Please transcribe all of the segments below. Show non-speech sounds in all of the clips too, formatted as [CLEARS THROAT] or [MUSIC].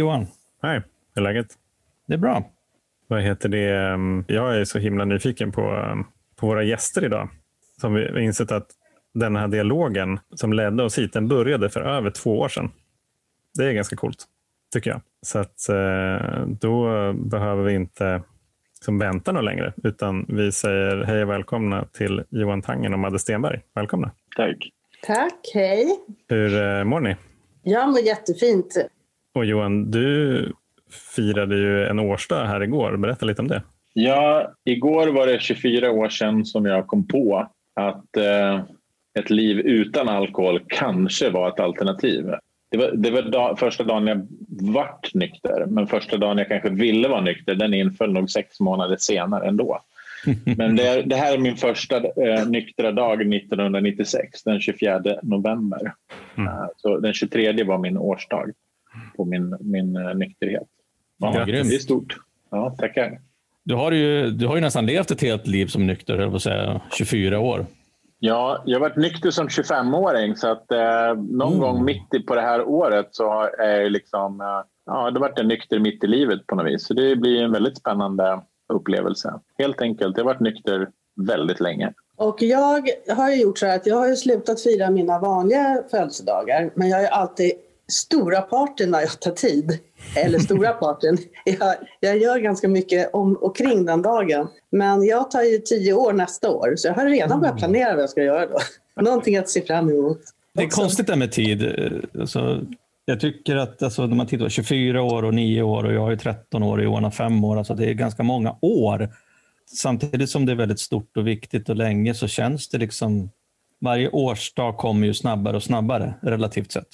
Johan. Hej, hur är läget? Det är bra. Vad heter det? Ehm, Jag är så himla nyfiken på, ehm, på våra gäster idag. Som vi har insett att den här dialogen som ledde oss hit, den började för över två år sedan. Det är ganska coolt, tycker jag. Så att eh, då behöver vi inte som vänta något längre, utan vi säger hej och välkomna till Johan Tangen och Madde Stenberg. Välkomna. Tack. Tack, hej. Hur eh, mår ni? Jag mår jättefint. Och Johan, du firade ju en årsdag här igår. Berätta lite om det. Ja, igår var det 24 år sedan som jag kom på att eh, ett liv utan alkohol kanske var ett alternativ. Det var, det var dag, första dagen jag vart nykter, men första dagen jag kanske ville vara nykter, den inföll nog sex månader senare ändå. [LAUGHS] Men det, är, det här är min första eh, nyktra dag 1996, den 24 november. Mm. Eh, så den 23 var min årsdag på min, min eh, nykterhet. Grymt. Det är stort. Ja, tackar. Du har, ju, du har ju nästan levt ett helt liv som nykter, höll jag på säga, 24 år. Ja, jag har varit nykter som 25-åring så att eh, någon Mm. gång mitt i på det här året så har jag liksom, eh, ja, det har varit en nykter mitt i livet på något vis. Så det blir en väldigt spännande upplevelse. Helt enkelt, jag har varit nykter väldigt länge. Och jag har ju gjort så här att jag har ju slutat fira mina vanliga födelsedagar, men jag har ju alltid stora partyn när jag tar tid. Eller stora [LAUGHS] partyn. Jag, jag gör ganska mycket om och kring den dagen. Men jag tar ju tio år nästa år, så jag har redan börjat planera vad jag ska göra då. [LAUGHS] Någonting att se fram emot. Det är också. konstigt det med tid. Eh, Alltså, jag tycker att alltså, när man tittar på 24 år och 9 år och jag har ju 13 år och Johan har 5 år. Alltså, det är ganska många år. Samtidigt som det är väldigt stort och viktigt och länge så känns det liksom varje årsdag kommer ju snabbare och snabbare relativt sett.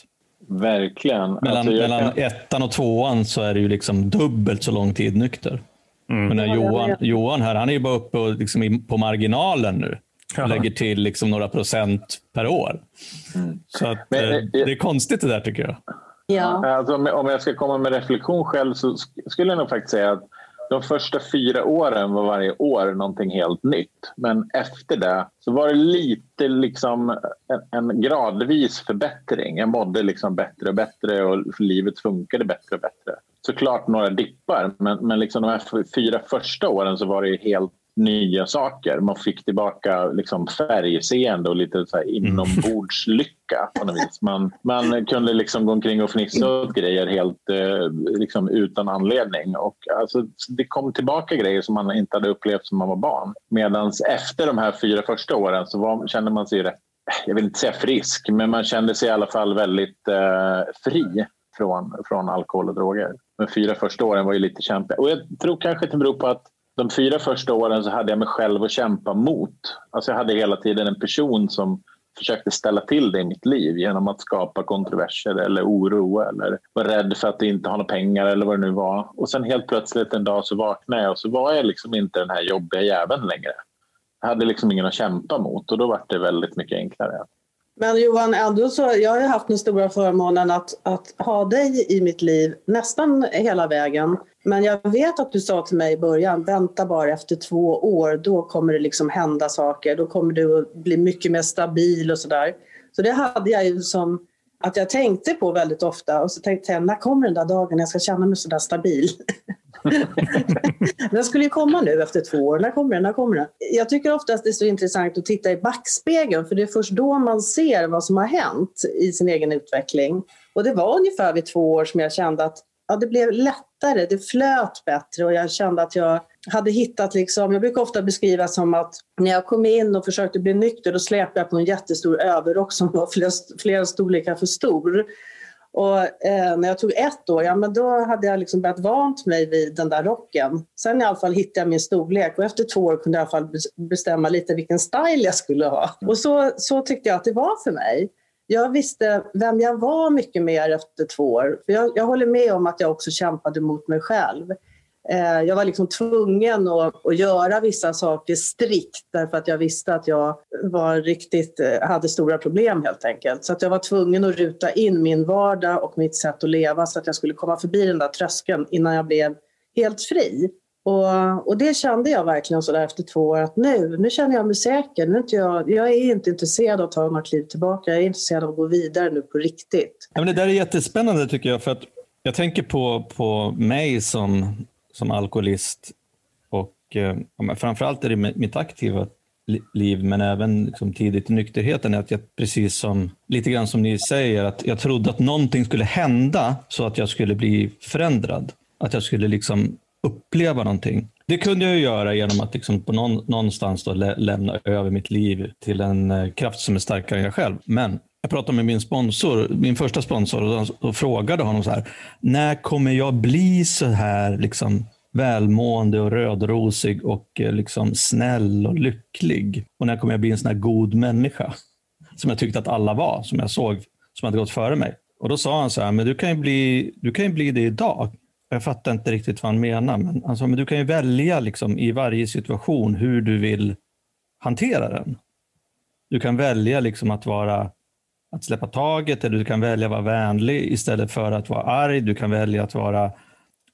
Verkligen. Mellan, Alltså, mellan kan- ettan och tvåan så är det ju liksom dubbelt så lång tid nykter. Mm. Men när Johan. Johan här, han är ju bara uppe och liksom på marginalen nu. Och lägger till liksom några procent per år. Så att, Men, eh, eh, det är konstigt det där tycker jag. Ja. Alltså, om, jag ska komma med reflektion själv så sk- skulle jag nog faktiskt säga att de första fyra åren var varje år någonting helt nytt. Men efter det så var det lite liksom en, en gradvis förbättring. Jag mådde liksom bättre och bättre och livet funkade bättre och bättre. Såklart några dippar, men, men liksom de här fyra första åren så var det helt nya saker. Man fick tillbaka liksom färgseende och lite så här inombordslycka på något vis. Man, man kunde liksom gå omkring och fnissa åt grejer helt eh, liksom utan anledning. Och alltså, det kom tillbaka grejer som man inte hade upplevt som man var barn. Medan efter de här fyra första åren så var, kände man sig rätt, jag vill inte säga frisk, men man kände sig i alla fall väldigt eh, fri från, från alkohol och droger. De fyra första åren var ju lite kämpiga. Och jag tror kanske att det beror på att de fyra första åren så hade jag mig själv att kämpa mot. Alltså jag hade hela tiden en person som försökte ställa till det i mitt liv genom att skapa kontroverser eller oro eller var rädd för att inte ha några pengar eller vad det nu var. Och sen helt plötsligt en dag så vaknade jag och så var jag liksom inte den här jobbiga jäveln längre. Jag hade liksom ingen att kämpa mot och då var det väldigt mycket enklare. Men Johan, ändå så, jag har ju haft den stora förmånen att, att ha dig i mitt liv nästan hela vägen. Men jag vet att du sa till mig i början, vänta bara efter två år, då kommer det liksom hända saker. Då kommer du att bli mycket mer stabil och sådär. Så det hade jag ju som att jag tänkte på väldigt ofta och så tänkte jag, när kommer den där dagen jag ska känna mig sådär stabil? [LAUGHS] den skulle ju komma nu efter två år. När kommer den? När kommer den? Jag tycker oftast det är så intressant att titta i backspegeln för det är först då man ser vad som har hänt i sin egen utveckling. Och det var ungefär vid två år som jag kände att ja, det blev lättare, det flöt bättre och jag kände att jag hade hittat, liksom, jag brukar ofta beskriva som att när jag kom in och försökte bli nykter då släpade jag på en jättestor överrock som var flera, flera storlekar för stor. Och eh, när jag tog ett år, ja men då hade jag liksom börjat vant mig vid den där rocken. Sen i alla fall hittade jag min storlek och efter två år kunde jag i alla fall bestämma lite vilken style jag skulle ha. Och så, så tyckte jag att det var för mig. Jag visste vem jag var mycket mer efter två år. För jag, jag håller med om att jag också kämpade mot mig själv. Eh, jag var liksom tvungen att, att göra vissa saker strikt därför att jag visste att jag var riktigt, eh, hade stora problem helt enkelt. Så att jag var tvungen att ruta in min vardag och mitt sätt att leva så att jag skulle komma förbi den där tröskeln innan jag blev helt fri. Och, och det kände jag verkligen så där efter två år att nu, nu känner jag mig säker. Nu är inte jag, jag är inte intresserad av att ta några kliv tillbaka. Jag är intresserad av att gå vidare nu på riktigt. Ja, men det där är jättespännande tycker jag. För att Jag tänker på, på mig som, som alkoholist och eh, framförallt är det mitt aktiva liv men även liksom tidigt i nykterheten är att jag precis som lite grann som ni säger att jag trodde att någonting skulle hända så att jag skulle bli förändrad. Att jag skulle liksom uppleva någonting. Det kunde jag göra genom att liksom på någon, någonstans då lä lämna över mitt liv till en eh, kraft som är starkare än jag själv. Men jag pratade med min sponsor, min första sponsor och, och frågade honom så här. När kommer jag bli så här liksom välmående och rödrosig och eh, liksom snäll och lycklig? Och när kommer jag bli en sån här god människa? Som jag tyckte att alla var, som jag såg, som hade gått före mig. Och då sa han så här, men du kan ju bli, du kan ju bli det idag. Jag fattar inte riktigt vad han menar, men, alltså, men du kan ju välja liksom, i varje situation hur du vill hantera den. Du kan välja liksom, att vara att släppa taget eller du kan välja att vara vänlig istället för att vara arg. Du kan välja att vara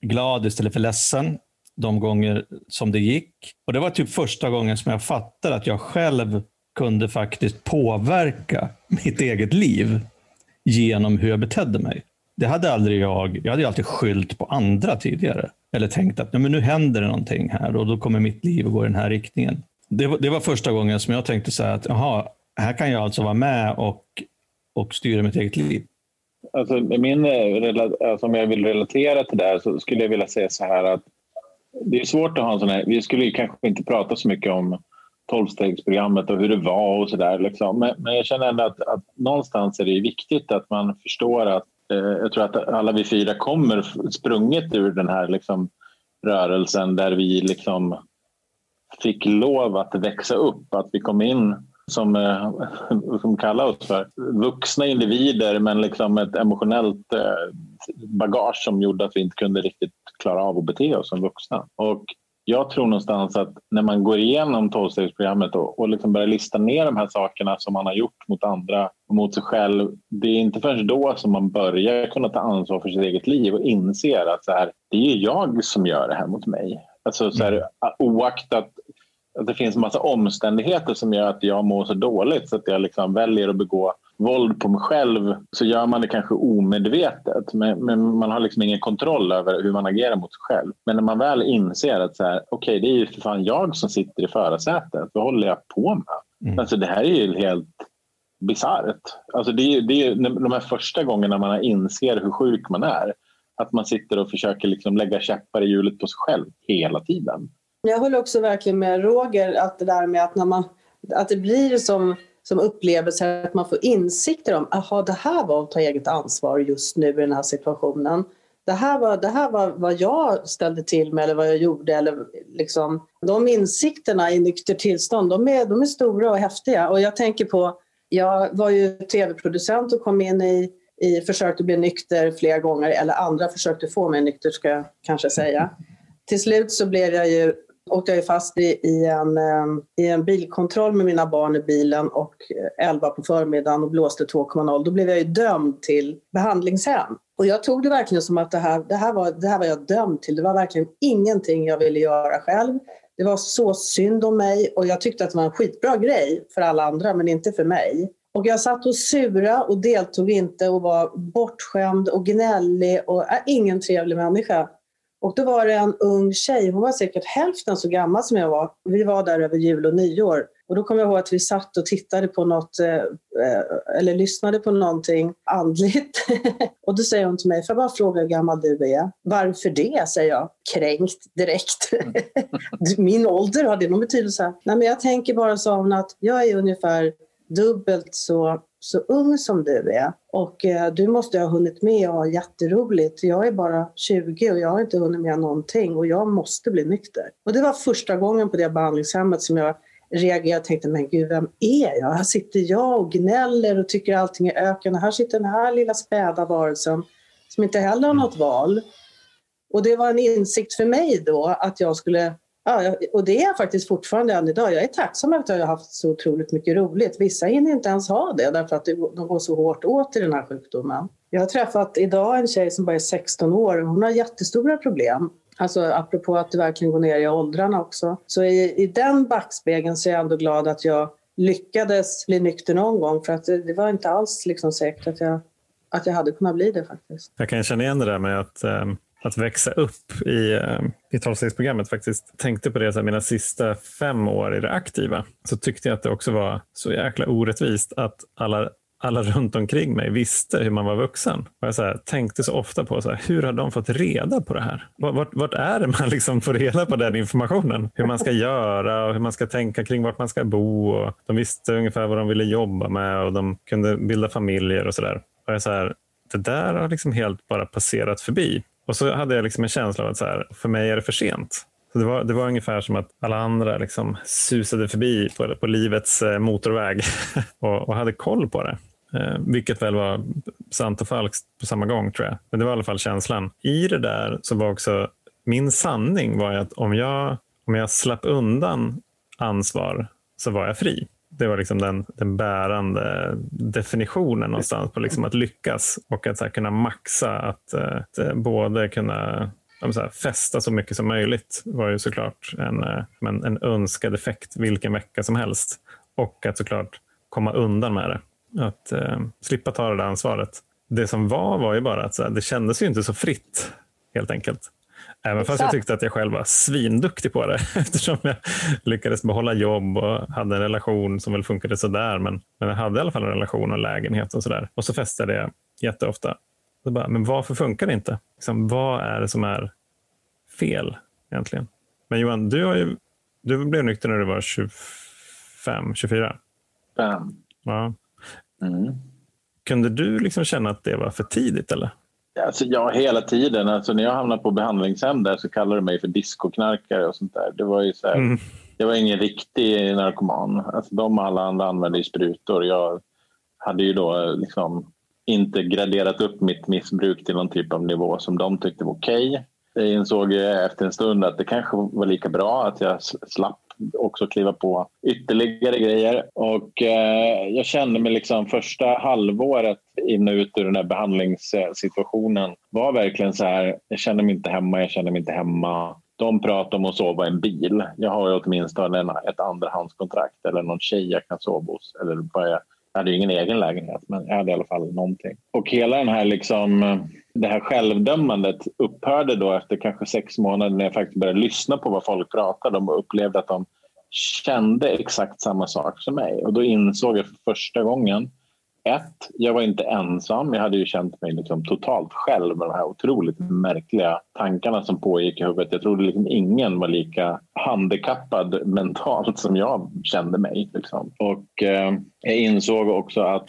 glad istället för ledsen de gånger som det gick. Och Det var typ första gången som jag fattade att jag själv kunde faktiskt påverka mitt eget liv genom hur jag betedde mig. Det hade aldrig jag, jag hade alltid skyllt på andra tidigare. Eller tänkt att men nu händer det någonting här och då kommer mitt liv att gå i den här riktningen. Det var, det var första gången som jag tänkte så här att jaha, här kan jag alltså vara med och, och styra mitt eget liv. Alltså, min, eh, alltså, om jag vill relatera till det här så skulle jag vilja säga så här att det är svårt att ha en sån här, vi skulle kanske inte prata så mycket om tolvstegsprogrammet och hur det var och sådär. Liksom. Men, men, jag känner ändå att, att någonstans är det viktigt att man förstår att Eh, jag tror att alla vi fyra kommer sprunget ur den här liksom, rörelsen där vi liksom fick lov att växa upp, att vi kom in som, eh, som kallar oss för vuxna individer men liksom ett emotionellt eh, bagage som gjorde att vi inte kunde riktigt klara av att bete oss som vuxna. Och jag tror någonstans att när man går igenom tolvstegsprogrammet och, och liksom börjar lista ner de här sakerna som man har gjort mot andra och mot sig själv. Det är inte förrän då som man börjar kunna ta ansvar för sitt eget liv och inser att så här, det är jag som gör det här mot mig. Alltså så här, mm. oaktat att det finns en massa omständigheter som gör att jag mår så dåligt så att jag liksom väljer att begå våld på mig själv så gör man det kanske omedvetet men, men man har liksom ingen kontroll över hur man agerar mot sig själv. Men när man väl inser att så här, okay, det är ju för fan jag som sitter i förarsätet, vad håller jag på med? Mm. Alltså, det här är ju helt bisarrt. Alltså, det är, det är de här första gångerna man inser hur sjuk man är. Att man sitter och försöker liksom lägga käppar i hjulet på sig själv hela tiden. Jag håller också verkligen med Roger att det där med att, när man, att det blir som, som upplevelser, att man får insikter om att det här var att ta eget ansvar just nu i den här situationen. Det här var, det här var vad jag ställde till med eller vad jag gjorde. Eller liksom, de insikterna i nykter tillstånd de är, de är stora och häftiga. Och jag tänker på, jag var ju tv-producent och kom in i, i försökte bli nykter flera gånger, eller andra försökte få mig nykter ska jag kanske säga. Till slut så blev jag ju åkte jag fast i, i, en, eh, i en bilkontroll med mina barn i bilen och eh, 11 på förmiddagen och blåste 2,0. Då blev jag ju dömd till behandlingshem. Och jag tog det verkligen som att det här, det, här var, det här var jag dömd till. Det var verkligen ingenting jag ville göra själv. Det var så synd om mig och jag tyckte att det var en skitbra grej för alla andra men inte för mig. Och jag satt och sura och deltog inte och var bortskämd och gnällig och är ingen trevlig människa. Och då var det en ung tjej, hon var säkert hälften så gammal som jag var. Vi var där över jul och nyår. Och då kommer jag ihåg att vi satt och tittade på något, eh, eh eller lyssnade på någonting andligt. [LAUGHS] och då säger hon till mig, får jag bara fråga hur gammal du är? Varför det? säger jag, kränkt direkt. [LAUGHS] Min ålder, har det någon betydelse? Nej men jag tänker bara, sa hon, att jag är ungefär dubbelt så så ung som du är. Och eh, du måste ha hunnit med och ha jätteroligt. Jag är bara 20 och jag har inte hunnit med någonting och jag måste bli nykter. Och det var första gången på det behandlingshemmet som jag reagerade och tänkte, men gud, vem är jag? Här sitter jag och gnäller och tycker allting är öken. Och här sitter den här lilla späda varelsen som inte heller har något val. Och det var en insikt för mig då att jag skulle Ja, och det är jag faktiskt fortfarande än idag. Jag är tacksam att jag har haft så otroligt mycket roligt. Vissa hinner inte ens ha det därför att de går så hårt åt i den här sjukdomen. Jag har träffat idag en tjej som bara är 16 år och hon har jättestora problem. Alltså apropå att det verkligen går ner i åldrarna också. Så i, i den backspegeln så är jag ändå glad att jag lyckades bli nykter någon gång för att det, det var inte alls liksom säkert att jag att jag hade kunnat bli det faktiskt. Jag kan känna igen det där med att, um att växa upp i, eh, i 12-stegsprogrammet faktiskt. Tänkte på det så här, mina sista fem år i det aktiva. Så tyckte jag att det också var så jäkla orättvist att alla alla runt omkring mig visste hur man var vuxen. Och jag så här, tänkte så ofta på så här, hur har de fått reda på det här? Vart, vart är det man [LAUGHS] liksom får reda på den informationen? Hur man ska göra och hur man ska tänka kring vart man ska bo. Och de visste ungefär vad de ville jobba med och de kunde bilda familjer och sådär. Och jag så här, det där har liksom helt bara passerat förbi. Och så hade jag liksom en känsla av att så här, för mig är det för sent. Så det, var, det var ungefär som att alla andra liksom susade förbi på, på livets eh, motorväg [LAUGHS] och, och hade koll på det. Eh, vilket väl var sant och falskt på samma gång tror jag. Men det var i alla fall känslan. I det där så var också min sanning var att om jag, om jag slapp undan ansvar så var jag fri. Det var liksom den, den bärande definitionen någonstans på liksom att lyckas och att så kunna maxa. Att, att eh, både kunna så här, festa så mycket som möjligt var ju såklart en, eh, en, en önskad effekt vilken vecka som helst. Och att såklart komma undan med det. Att eh, slippa ta det där ansvaret. Det som var var ju bara att så här, det kändes ju inte så fritt helt enkelt. Även fast jag tyckte att jag själv var svinduktig på det [LAUGHS] eftersom jag lyckades behålla jobb och hade en relation som väl funkade sådär. Men, men jag hade i alla fall en relation och lägenhet och sådär. Och så festade jag jätteofta. Så bara, men varför funkar det inte? Liksom, vad är det som är fel egentligen? Men Johan, du, har ju, du blev nykter när du var 25, 24? Fem. Ja. Mm. Kunde du liksom känna att det var för tidigt? eller? Alltså, ja, hela tiden. Alltså, när jag hamnade på behandlingshem där så kallade de mig för diskoknarkare och sånt där. Det var ju så här, mm. Jag var ingen riktig narkoman. Alltså, de och alla andra använde ju sprutor. Jag hade ju då liksom inte graderat upp mitt missbruk till någon typ av nivå som de tyckte var okej. Okay. Jag insåg efter en stund att det kanske var lika bra att jag slapp också kliva på ytterligare grejer. Och eh, jag kände mig liksom första halvåret in och ut ur den här behandlingssituationen var verkligen så här, jag kände mig inte hemma, jag kände mig inte hemma. De pratar om att sova i en bil. Jag har ju åtminstone en, ett andrahandskontrakt eller någon tjej jag kan sova hos. Eller bara, jag hade ju ingen egen lägenhet, men jag hade i alla fall någonting. Och hela den här liksom det här självdömandet upphörde då efter kanske sex månader när jag faktiskt började lyssna på vad folk pratade om och upplevde att de kände exakt samma sak som mig. Och då insåg jag för första gången ett, jag var inte ensam. Jag hade ju känt mig liksom totalt själv med de här otroligt märkliga tankarna som pågick i huvudet. Jag trodde liksom ingen var lika handikappad mentalt som jag kände mig. Liksom. Och eh, jag insåg också att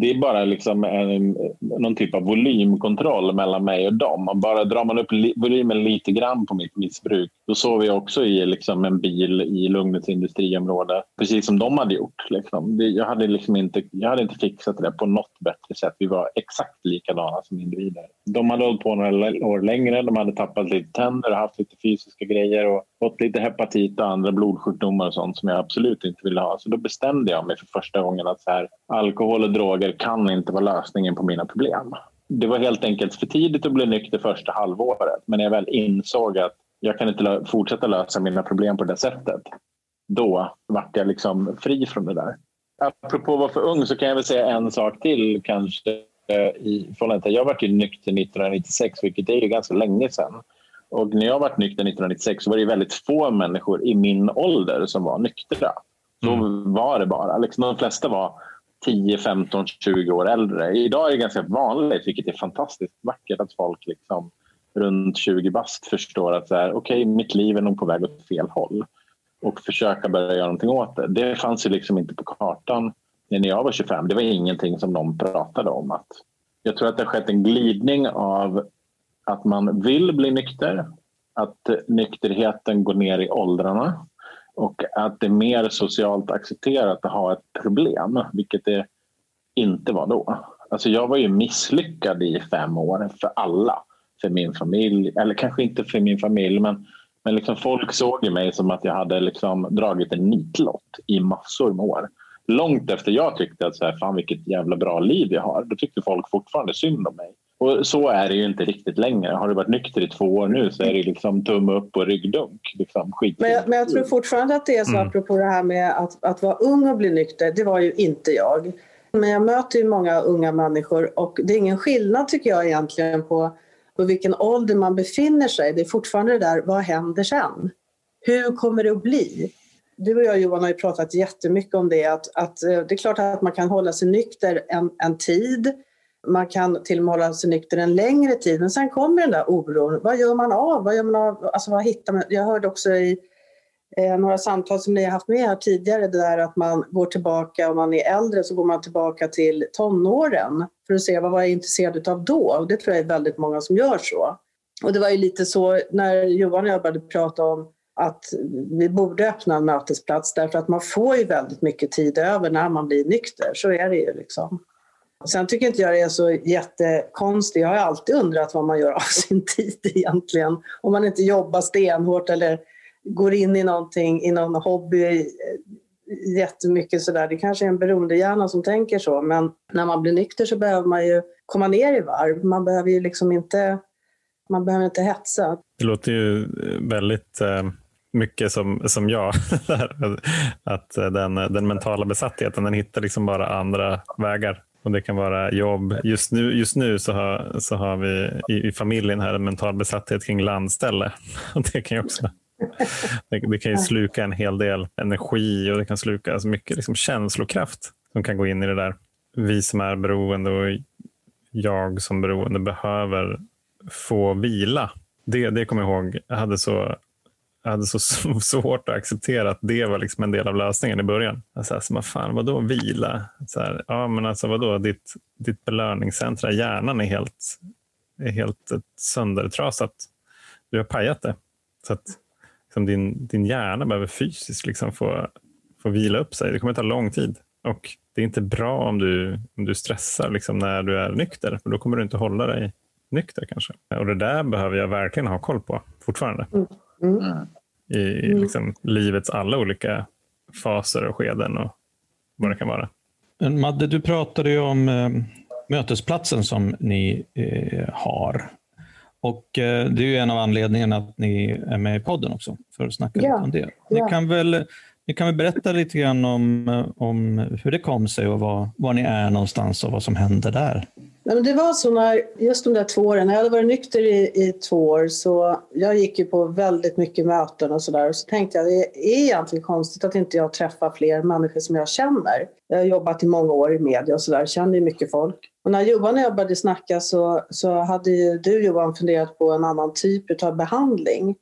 det är bara liksom en, någon typ av volymkontroll mellan mig och dem. bara drar man upp li, volymen lite grann på mitt missbruk då sover jag också i liksom en bil i Lugnets industriområde precis som de hade gjort. Liksom. Det, jag, hade liksom inte, jag hade inte fixat det på något bättre sätt. Vi var exakt likadana som individer. De hade hållit på några år längre, de hade tappat lite tänder och haft lite fysiska grejer och fått lite hepatit och andra blodsjukdomar och sånt som jag absolut inte ville ha. Så då bestämde jag mig för första gången att så här, alkohol och droger kan inte vara lösningen på mina problem. Det var helt enkelt för tidigt att bli nykter första halvåret men när jag väl insåg att jag kan inte fortsätta lösa mina problem på det sättet då vart jag liksom fri från det där. Apropå att vara för ung så kan jag väl säga en sak till kanske eh, i förhållande till jag var ju nykter 1996 vilket är ju ganska länge sedan. Och när jag var nykter 1996 så var det väldigt få människor i min ålder som var nyktra. Så mm. var det bara. Liksom, de flesta var 10, 15, 20 år äldre. Idag är det ganska vanligt, vilket är fantastiskt vackert, att folk liksom runt 20 bast förstår att så här, okay, mitt liv är nog på väg åt fel håll och försöka börja göra någonting åt det. Det fanns ju liksom inte på kartan när jag var 25. Det var ingenting som någon pratade om. Att jag tror att det har skett en glidning av att man vill bli nykter, att nykterheten går ner i åldrarna och att det är mer socialt accepterat att ha ett problem, vilket det inte var då. Alltså jag var ju misslyckad i fem år för alla. För min familj, eller kanske inte för min familj men, men liksom folk såg ju mig som att jag hade liksom dragit en nitlott i massor med år. Långt efter jag tyckte att så här, fan vilket jävla bra liv jag har, då tyckte folk fortfarande synd om mig. Och så är det ju inte riktigt längre. Har du varit nykter i två år nu så är det liksom tumme upp och ryggdunk. Liksom, men, jag, men jag tror fortfarande att det är så, mm. apropå det här med att, att vara ung och bli nykter, det var ju inte jag. Men jag möter ju många unga människor och det är ingen skillnad tycker jag egentligen på, på vilken ålder man befinner sig. Det är fortfarande det där, vad händer sen? Hur kommer det att bli? Du och jag Johan har ju pratat jättemycket om det, att, att eh, det är klart att man kan hålla sig nykter en, en tid. Man kan till och med hålla sig nykter en längre tid, men sen kommer den där oron. Vad gör man av? Vad gör man av? Alltså, vad hittar man? Jag hörde också i eh, några samtal som ni har haft med här tidigare, det där att man går tillbaka, om man är äldre så går man tillbaka till tonåren för att se vad var jag intresserad av då. Och det tror jag är väldigt många som gör så. Och det var ju lite så när Johan och jag började prata om att vi borde öppna en mötesplats därför att man får ju väldigt mycket tid över när man blir nykter. Så är det ju liksom. Sen tycker inte jag det är så jättekonstigt. Jag har alltid undrat vad man gör av [LAUGHS] sin tid egentligen. Om man inte jobbar stenhårt eller går in i någonting, i någon hobby eh, jättemycket sådär. Det kanske är en beroendehjärna som tänker så, men när man blir nykter så behöver man ju komma ner i varv. Man behöver ju liksom inte, man behöver inte hetsa. Det låter ju väldigt eh, mycket som, som jag. [LAUGHS] att eh, den, den mentala besattheten, den hittar liksom bara andra vägar. Och Det kan vara jobb. Just nu, just nu så, har, så har vi i, i familjen här en mental besatthet kring landställe. [LAUGHS] Och det kan ju också det, det, kan ju sluka en hel del energi och det kan sluka så mycket liksom känslokraft som kan gå in i det där. Vi som är beroende och jag som beroende behöver få vila. Det, det kommer jag ihåg. Jag hade så hade så svårt att acceptera att det var liksom en del av lösningen i början. Alltså, alltså, vad fan, vadå vila? Så här, ja, men alltså, vadå, ditt, ditt belöningscentra, hjärnan är helt, är helt eh, söndertrasat. Du har pajat det. Så att liksom, din, din hjärna behöver fysiskt liksom få, få vila upp sig. Det kommer ta lång tid. Och det är inte bra om du, om du stressar liksom, när du är nykter, för då kommer du inte hålla dig nykter kanske. Och det där behöver jag verkligen ha koll på fortfarande. Mm. Mm. I mm. liksom, livets alla olika faser och skeden och vad det kan vara. Madde, du pratade ju om eh, mötesplatsen som ni eh, har. Och eh, Det är ju en av anledningarna att ni är med i podden också, för att snacka ja. lite om det. Ni, ja. kan väl, ni kan väl berätta lite grann om, eh, om hur det kom sig och var, var ni är någonstans och vad som händer där? Men det var så när, just de där två åren, när jag hade varit nykter i, i två år så jag gick ju på väldigt mycket möten och sådär och så tänkte jag det är egentligen konstigt att inte jag träffar fler människor som jag känner. Jag har jobbat i många år i media och sådär, känner ju mycket folk. Och när Johan och jag började snacka så, så hade ju du Johan funderat på en annan typ av behandling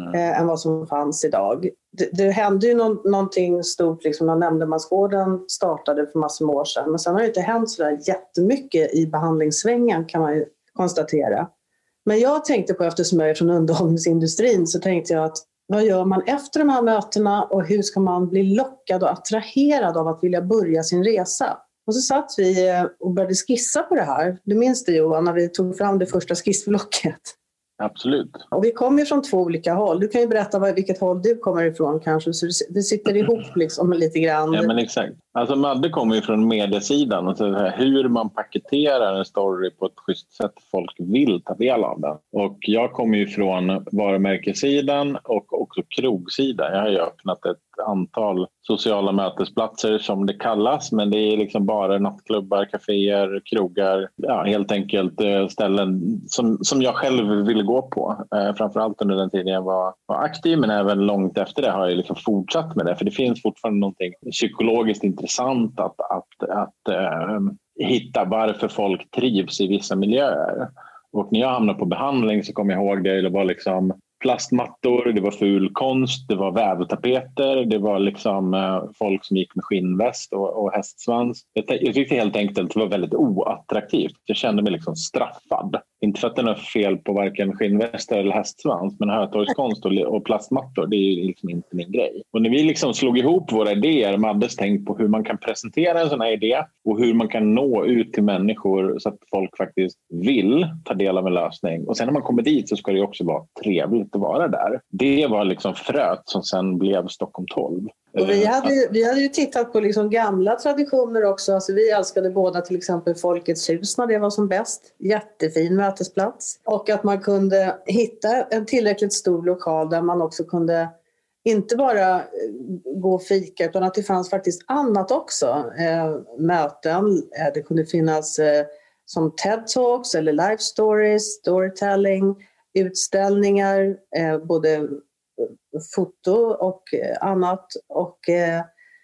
mm. eh, än vad som fanns idag. Det, det hände ju no någonting stort liksom när nämndemansgården startade för massor med år sedan. Men sen har det inte hänt så där jättemycket i behandlingssvängen kan man ju konstatera. Men jag tänkte på, eftersom jag är från underhållningsindustrin, så tänkte jag att vad gör man efter de här mötena och hur ska man bli lockad och attraherad av att vilja börja sin resa? Och så satt vi eh, och började skissa på det här. Du minns det Johan, när vi tog fram det första skissblocket? Absolut. Och vi kommer ju från två olika håll. Du kan ju berätta vilket håll du kommer ifrån kanske, så det sitter ihop [LAUGHS] liksom lite grann. Ja, men exakt. Alltså Madde kommer ju från mediesidan, och så här, hur man paketerar en story på ett schysst sätt folk vill ta del av den. Och jag kommer ju från varumärkessidan och också krogsidan. Jag har ju öppnat ett antal sociala mötesplatser som det kallas, men det är liksom bara nattklubbar, kaféer, krogar, ja, helt enkelt eh, ställen som, som jag själv ville gå på. Eh, framförallt under den tiden jag var, var aktiv, men även långt efter det har jag liksom fortsatt med det, för det finns fortfarande någonting psykologiskt intressant att, att, att äh, hitta varför folk trivs i vissa miljöer. Och när jag hamnade på behandling så kommer jag ihåg det, det var liksom plastmattor, det var ful konst, det var vävtapeter, det var liksom eh, folk som gick med skinnväst och, och hästsvans. Jag, jag tyckte helt enkelt att det var väldigt oattraktivt. Jag kände mig liksom straffad. Inte för att det är något fel på varken skinnvästar eller hästsvans, men hötorgskonst och, och plastmattor, det är liksom inte min grej. Och när vi liksom slog ihop våra idéer, Maddes tänk på hur man kan presentera en sån här idé och hur man kan nå ut till människor så att folk faktiskt vill ta del av en lösning. Och sen när man kommer dit så ska det också vara trevligt att vara där. Det var liksom fröet som sen blev Stockholm 12. Och vi, hade ju, vi hade ju tittat på liksom gamla traditioner också. Alltså vi älskade båda till exempel Folkets hus när det var som bäst. Jättefin mötesplats. Och att man kunde hitta en tillräckligt stor lokal där man också kunde inte bara eh, gå och fika utan att det fanns faktiskt annat också. Eh, möten, eh, det kunde finnas eh, som TED-talks eller life stories, storytelling, utställningar, eh, både eh, foto och annat. Och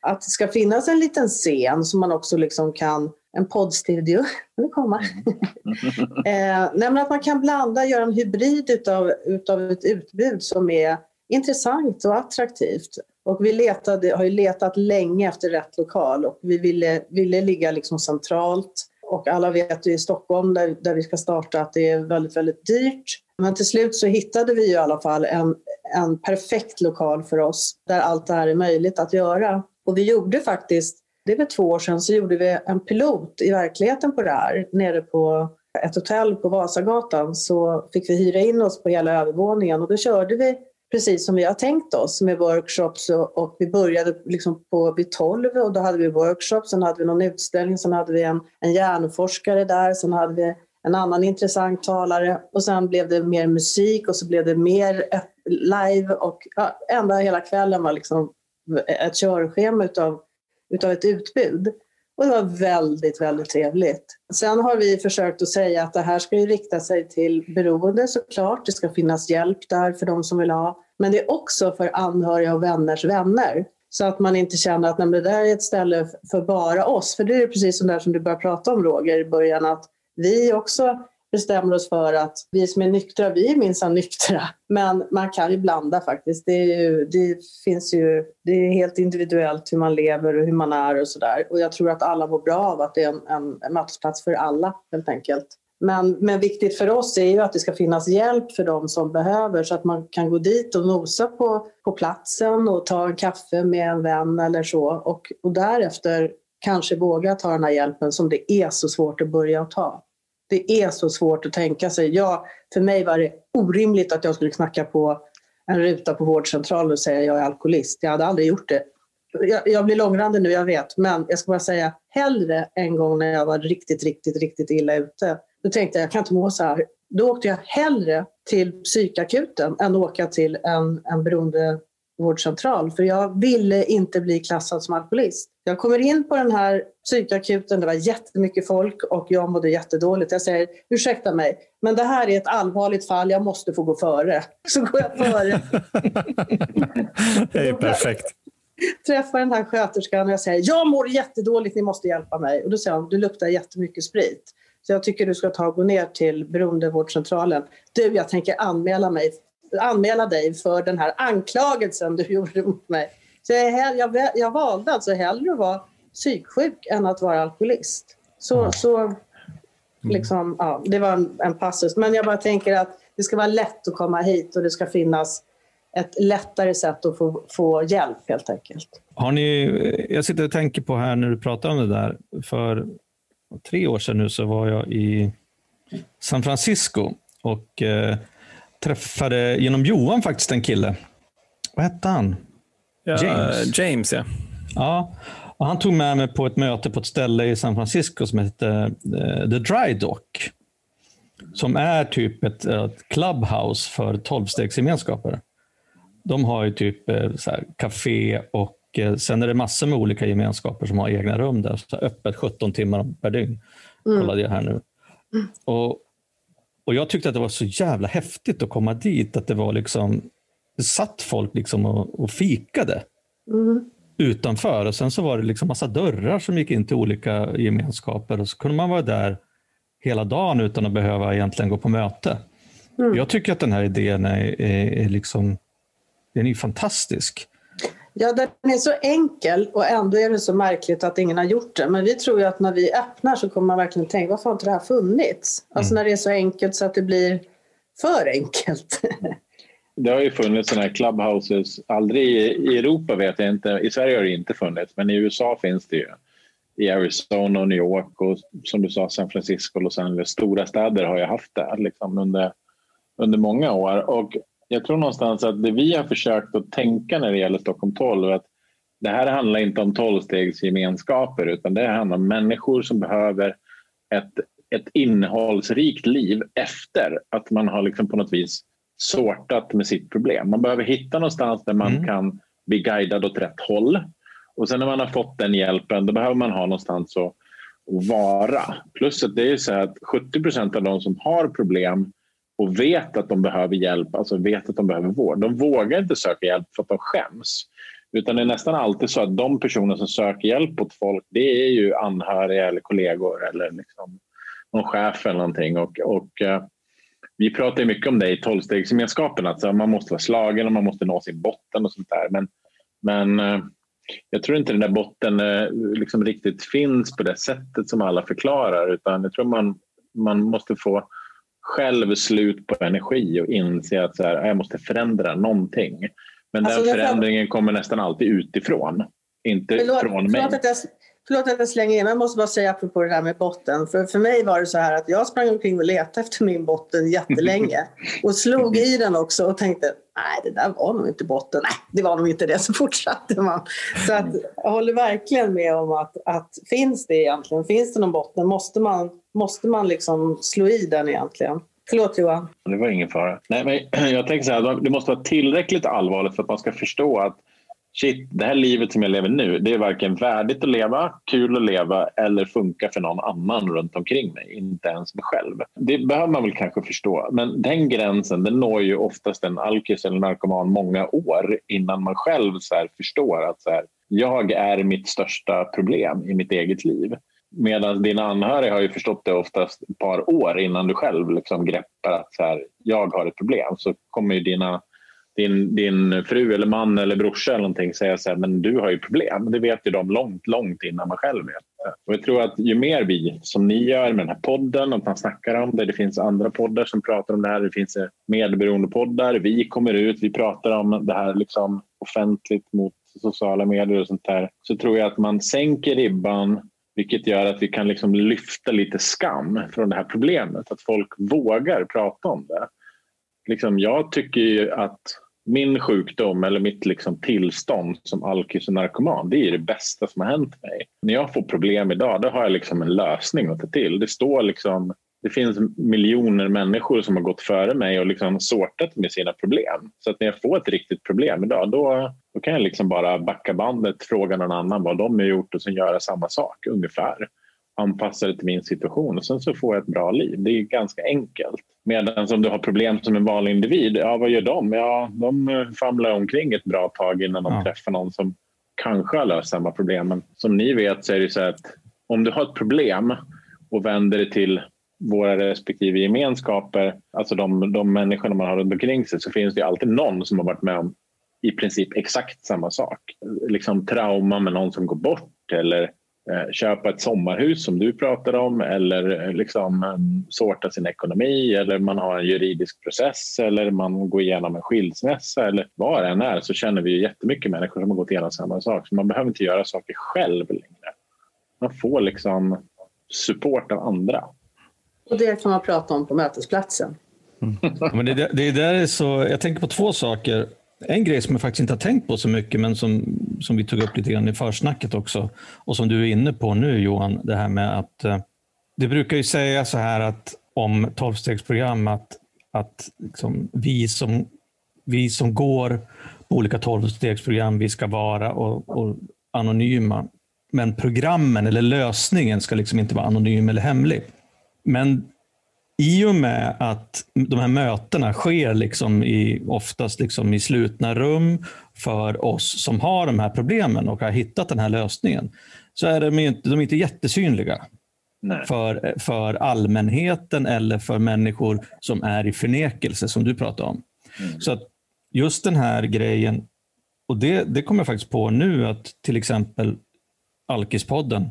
att det ska finnas en liten scen som man också liksom kan en poddstudio. [LAUGHS] Nu komma. [LAUGHS] eh, att man kan blanda, göra en hybrid utav, utav ett utbud som är intressant och attraktivt. Och vi letade, har ju letat länge efter rätt lokal och vi ville, ville ligga liksom centralt. Och alla vet ju i Stockholm där, där vi ska starta att det är väldigt, väldigt dyrt. Men till slut så hittade vi i alla fall en, en perfekt lokal för oss där allt det här är möjligt att göra. Och vi gjorde faktiskt, det är väl två år sedan, så gjorde vi en pilot i verkligheten på det här nere på ett hotell på Vasagatan så fick vi hyra in oss på hela övervåningen och då körde vi precis som vi har tänkt oss med workshops och, och vi började liksom på vid 12 och då hade vi workshops, sen hade vi någon utställning, sen hade vi en, en hjärnforskare där, sen hade vi en annan intressant talare och sen blev det mer musik och så blev det mer live och ja, ända hela kvällen var liksom ett körschema utav, utav ett utbud. Och det var väldigt, väldigt trevligt. Sen har vi försökt att säga att det här ska ju rikta sig till beroende såklart. Det ska finnas hjälp där för de som vill ha. Men det är också för anhöriga och vänners vänner. Så att man inte känner att det där är ett ställe för bara oss. För det är precis som, där som du började prata om Roger i början, att vi också bestämmer oss för att vi som är nyktra, vi är minsann nyktra. Men man kan ju blanda faktiskt. Det, ju, det, finns ju, det är helt individuellt hur man lever och hur man är och sådär. Och jag tror att alla mår bra av att det är en, en, en mötesplats för alla helt enkelt. Men, men viktigt för oss är ju att det ska finnas hjälp för de som behöver så att man kan gå dit och nosa på, på platsen och ta en kaffe med en vän eller så och, och därefter kanske våga ta den här hjälpen som det är så svårt att börja ta. Det är så svårt att tänka sig. Ja, för mig var det orimligt att jag skulle knacka på en ruta på vårdcentralen och säga jag är alkoholist. Jag hade aldrig gjort det. Jag, jag blir långrandig nu, jag vet, men jag ska bara säga hellre en gång när jag var riktigt, riktigt, riktigt illa ute. Då tänkte jag, jag kan inte må så här. Då åkte jag hellre till psykakuten än att åka till en, en beroende vårdcentral för jag ville inte bli klassad som alkoholist. Jag kommer in på den här psykakuten, det var jättemycket folk och jag mådde jättedåligt. Jag säger ursäkta mig, men det här är ett allvarligt fall, jag måste få gå före. [LAUGHS] Så går jag före. det är perfekt. Träffar den här sköterskan och jag säger jag mår jättedåligt, ni måste hjälpa mig. Och då säger hon, du luktar jättemycket sprit. Så jag tycker du ska ta och gå ner till beroendevårdcentralen. Du, jag tänker anmäla mig anmäla dig för den här anklagelsen du [LAUGHS] gjorde mot mig. Så jag, jag, jag valde alltså hellre att vara psyksjuk än att vara alkoholist. Så, ja. så mm. liksom, ja, det var en, en passus. Men jag bara tänker att det ska vara lätt att komma hit och det ska finnas ett lättare sätt att få, få hjälp helt enkelt. Har ni, jag sitter och tänker på här när du pratar om det där. För tre år sedan nu så var jag i San Francisco och eh, träffade genom Johan faktiskt en kille. Vad hette han? Ja, James. James ja. ja. Och han tog med mig på ett möte på ett ställe i San Francisco som hette uh, The Dry Dock. Som är typ ett, ett clubhouse för tolvstegsgemenskaper. De har ju typ eh, så här, café och eh, sen är det massor med olika gemenskaper som har egna rum där. Så öppet 17 timmar per dygn. Mm. Kollade jag här nu. Mm. Och och Jag tyckte att det var så jävla häftigt att komma dit. Att det var liksom, satt folk liksom och, och fikade mm. utanför. Och Sen så var det liksom massa dörrar som gick in till olika gemenskaper. Och så kunde man vara där hela dagen utan att behöva egentligen gå på möte. Mm. Jag tycker att den här idén är, är, är liksom, den är fantastisk. Ja, den är så enkel och ändå är det så märkligt att ingen har gjort det. Men vi tror ju att när vi öppnar så kommer man verkligen tänka, varför har inte det här funnits? Alltså mm. när det är så enkelt så att det blir för enkelt. [LAUGHS] Det har ju funnits sådana här clubhouses, aldrig i Europa vet jag inte, i Sverige har det inte funnits, men i USA finns det ju. I Arizona och New York och som du sa San Francisco, Los Angeles, stora städer har ju haft det liksom under, under många år. Och jag tror någonstans att det vi har försökt att tänka när det gäller Stockholm 12 att det här handlar inte om tolvstegsgemenskaper utan det handlar om människor som behöver ett, ett innehållsrikt liv efter att man har liksom på något vis sortat med sitt problem. Man behöver hitta någonstans där man mm. kan bli guidad åt rätt håll. Och sen när man har fått den hjälpen, då behöver man ha någonstans att, att vara. Plus att det är så att 70 procent av de som har problem och vet att de behöver hjälp, alltså vet att de behöver vård, de vågar inte söka hjälp för att de skäms. Utan det är nästan alltid så att de personer som söker hjälp åt folk, det är ju anhöriga eller kollegor eller liksom någon chef eller någonting. Och, och uh, vi pratar ju mycket om det i tolvstegsgemenskapen, att man måste vara slagen och man måste nå sin botten och sånt där. Men, men uh, jag tror inte den där botten uh, liksom riktigt finns på det sättet som alla förklarar, utan jag tror man, man måste få själv slut på energi och inse att så här, jag måste förändra någonting. Men alltså, den förändringen kommer nästan alltid utifrån, inte förlåt, från mig. Förlåt att, jag, förlåt att jag slänger in, jag måste bara säga apropå det där med botten. För, för mig var det så här att jag sprang omkring och letade efter min botten jättelänge [LAUGHS] och slog i den också och tänkte nej det där var nog inte botten. Nej, det var nog inte det. Så fortsatte man. Så att, jag håller verkligen med om att, att finns det egentligen, finns det någon botten måste man, måste man liksom slå i den egentligen. Förlåt Johan. Det var ingen fara. Nej, men [CLEARS THROAT] jag tänker så här, det måste vara tillräckligt allvarligt för att man ska förstå att shit, det här livet som jag lever nu, det är varken värdigt att leva, kul att leva eller funka för någon annan runt omkring mig, inte ens mig själv. Det behöver man väl kanske förstå, men den gränsen den når ju oftast en alkis eller narkoman många år innan man själv så förstår att så här, jag är mitt största problem i mitt eget liv. Medan dina anhöriga har ju förstått det oftast ett par år innan du själv liksom greppar att så här, jag har ett problem. Så kommer ju dina, din, din fru eller man eller brorsa eller någonting säga så här, men du har ju problem. Det vet ju de långt, långt innan man själv vet Och jag tror att ju mer vi, som ni gör med den här podden, att man snackar om det, det finns andra poddar som pratar om det här, det finns eh, medberoende poddar, vi kommer ut, vi pratar om det här liksom offentligt mot sociala medier och sånt där, så tror jag att man sänker ribban vilket gör att vi kan liksom lyfta lite skam från det här problemet. Att folk vågar prata om det. Liksom jag tycker att min sjukdom eller mitt liksom tillstånd som alkis och narkoman det är det bästa som har hänt mig. När jag får problem idag då har jag liksom en lösning att ta till. Det står liksom det finns miljoner människor som har gått före mig och liksom sortat med sina problem. Så att när jag får ett riktigt problem idag då, då kan jag liksom bara backa bandet, fråga någon annan vad de har gjort och sen göra samma sak ungefär. Anpassa det till min situation och sen så får jag ett bra liv. Det är ganska enkelt. Medan om du har problem som en vanlig individ, ja vad gör de? Ja, de famlar omkring ett bra tag innan de ja. träffar någon som kanske har löst samma problem. Men som ni vet så är det så att om du har ett problem och vänder det till våra respektive gemenskaper, alltså de, de människorna man har runt omkring sig, så finns det alltid någon som har varit med om i princip exakt samma sak. Liksom trauma med någon som går bort eller eh, köpa ett sommarhus som du pratar om eller eh, liksom eh, sorta sin ekonomi eller man har en juridisk process eller man går igenom en skilsmässa eller vad det än är så känner vi jättemycket människor som har gått igenom samma sak. Så man behöver inte göra saker själv längre. Man får liksom support av andra. Och det kan man prata om på mötesplatsen. Mm. Men det, det, det är så, jag tänker på två saker. En grej som jag faktiskt inte har tänkt på så mycket, men som, som vi tog upp lite grann i försnacket också, och som du är inne på nu Johan, det här med att eh, det brukar ju säga så här att om tolvstegsprogram att, att liksom vi, som, vi som går på olika tolvstegsprogram, vi ska vara och, och anonyma. Men programmen eller lösningen ska liksom inte vara anonym eller hemlig. Men i och med att de här mötena sker liksom i, oftast liksom i slutna rum för oss som har de här problemen och har hittat den här lösningen, så är de inte, de är inte jättesynliga för, för allmänheten eller för människor som är i förnekelse, som du pratade om. Mm. Så att just den här grejen, och det, det kommer jag faktiskt på nu, att till exempel Alkispodden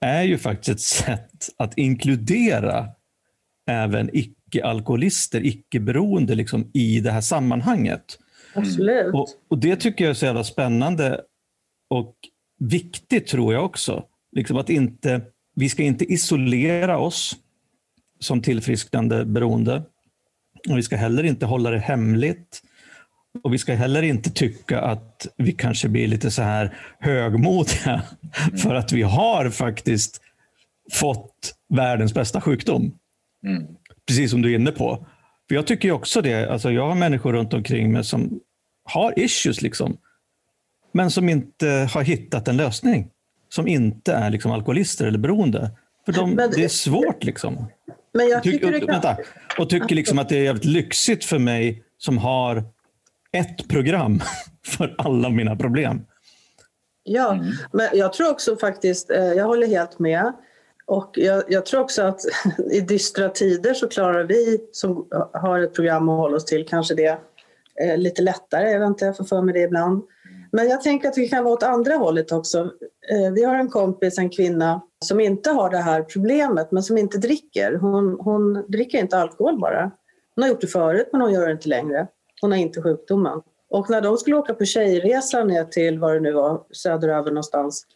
är ju faktiskt ett sätt att inkludera även icke-alkoholister, icke-beroende liksom, i det här sammanhanget. Absolut. Och, och, Det tycker jag är så jävla spännande och viktigt tror jag också. Liksom att inte, vi ska inte isolera oss som tillfrisknande beroende. Och vi ska heller inte hålla det hemligt. Och vi ska heller inte tycka att vi kanske blir lite så här högmodiga [LAUGHS] för att vi har faktiskt fått världens bästa sjukdom. Mm. Precis som du är inne på. För jag tycker också det. Alltså jag har människor runt omkring mig som har issues, liksom, men som inte har hittat en lösning. Som inte är liksom alkoholister eller beroende. För de, Men- det är svårt. liksom. Men jag Tyck, tycker det och, kan... vänta, och tycker liksom att det är jävligt lyxigt för mig som har ett program [LAUGHS] för alla mina problem. Ja, men jag tror också faktiskt, eh, jag håller helt med. Och jag, jag tror också att [LAUGHS] i dystra tider så klarar vi som har ett program att hålla oss till kanske det eh, lite lättare. Jag vet inte, jag får för mig det ibland. Men jag tänker att det kan vara åt andra hållet också. Eh, Vi har en kompis, en kvinna, som inte har det här problemet men som inte dricker. Hon, hon dricker inte alkohol bara. Hon har gjort det förut men hon gör det inte längre. Hon har inte sjukdomen. Och när de skulle åka på tjejresa ner till vad det nu var, söderöver någonstans,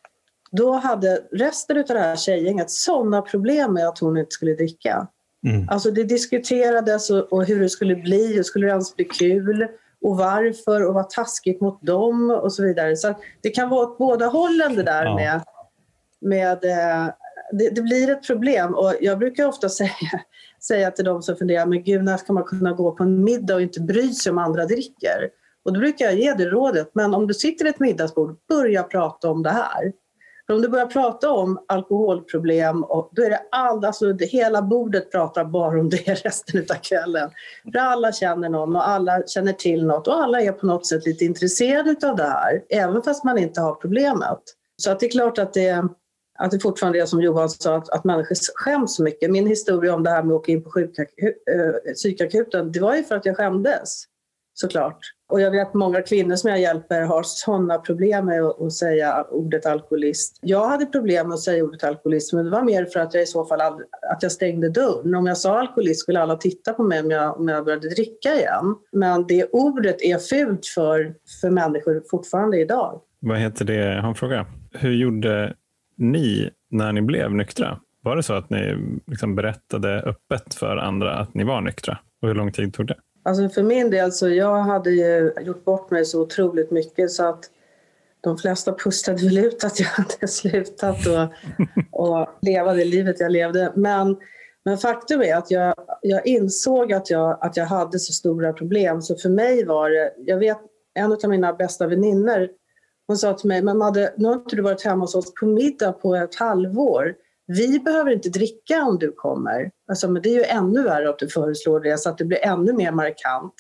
då hade resten av det här tjejgänget sådana problem med att hon inte skulle dricka. Mm. Alltså det diskuterades och, och hur det skulle bli, och skulle det ens bli kul och varför och vad taskigt mot dem och så vidare. Så det kan vara åt båda hållen det där Ja. med, med eh, det, det blir ett problem och jag brukar ofta [LAUGHS] säga, säga till de som funderar, men gud när ska man kunna gå på en middag och inte bry sig om andra dricker? Och då brukar jag ge det rådet, men om du sitter vid ett middagsbord, börja prata om det här. För om du börjar prata om alkoholproblem, och då är det all, alltså hela bordet pratar bara om det [LAUGHS] resten av kvällen. För alla känner någon och alla känner till något och alla är på något sätt lite intresserade av det här, även fast man inte har problemet. Så att det är klart att det, att det fortfarande är som Johan sa, att, att människor skäms så mycket. Min historia om det här med att åka in på sjukaku- eh, psykakuten, det var ju för att jag skämdes, såklart. Och jag vet många kvinnor som jag hjälper har sådana problem med att, säga ordet alkoholist. Jag hade problem med att säga ordet alkoholist, men det var mer för att jag i så fall hade, att jag stängde dörren. Om jag sa alkoholist skulle alla titta på mig om jag, om jag började dricka igen. Men det ordet är fult för, för människor fortfarande idag. Vad heter det? Jag har en fråga. Hur gjorde ni när ni blev nyktra? Var det så att ni liksom berättade öppet för andra att ni var nyktra? Och hur lång tid tog det? Alltså för min del så jag hade ju gjort bort mig så otroligt mycket så att de flesta pustade väl ut att jag [LAUGHS] hade slutat och, och leva det livet jag levde. Men, men faktum är att jag, jag insåg att jag, att jag hade så stora problem så för mig var det, jag vet en av mina bästa väninnor hon sa till mig, men Madde, nu har inte du varit hemma hos oss på middag på ett halvår. Vi behöver inte dricka om du kommer. Alltså, men det är ju ännu värre att du föreslår det så att det blir ännu mer markant.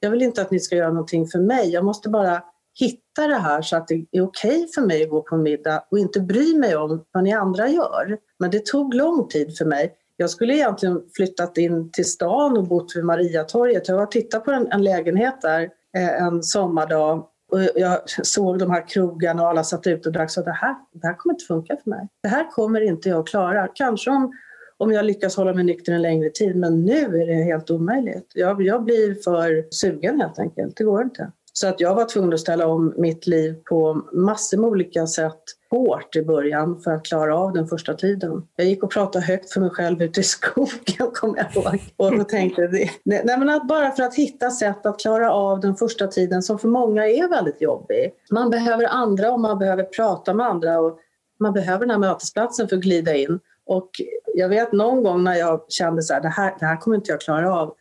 Jag vill inte att ni ska göra någonting för mig. Jag måste bara hitta det här så att det är okej för mig att gå på middag och inte bry mig om vad ni andra gör. Men det tog lång tid för mig. Jag skulle egentligen flyttat in till stan och bott vid Mariatorget. Jag var och tittade på en, en lägenhet där eh, en sommardag och jag såg de här krogarna och alla satt ute och drack. Så det här, det här kommer inte funka för mig. Det här kommer inte jag klara. Kanske om, om jag lyckas hålla mig nykter en längre tid, men nu är det helt omöjligt. Jag, jag blir för sugen helt enkelt. Det går inte. Så att jag var tvungen att ställa om mitt liv på massor med olika sätt hårt i början för att klara av den första tiden. Jag gick och pratade högt för mig själv ute i skogen, [LAUGHS] kommer jag ihåg. Och då tänkte det, nej, men att bara för att hitta sätt att klara av den första tiden som för många är väldigt jobbig. Man behöver andra och man behöver prata med andra och man behöver den här mötesplatsen för att glida in. Och jag vet någon gång när jag kände så här, det här, det här kommer inte jag klara av.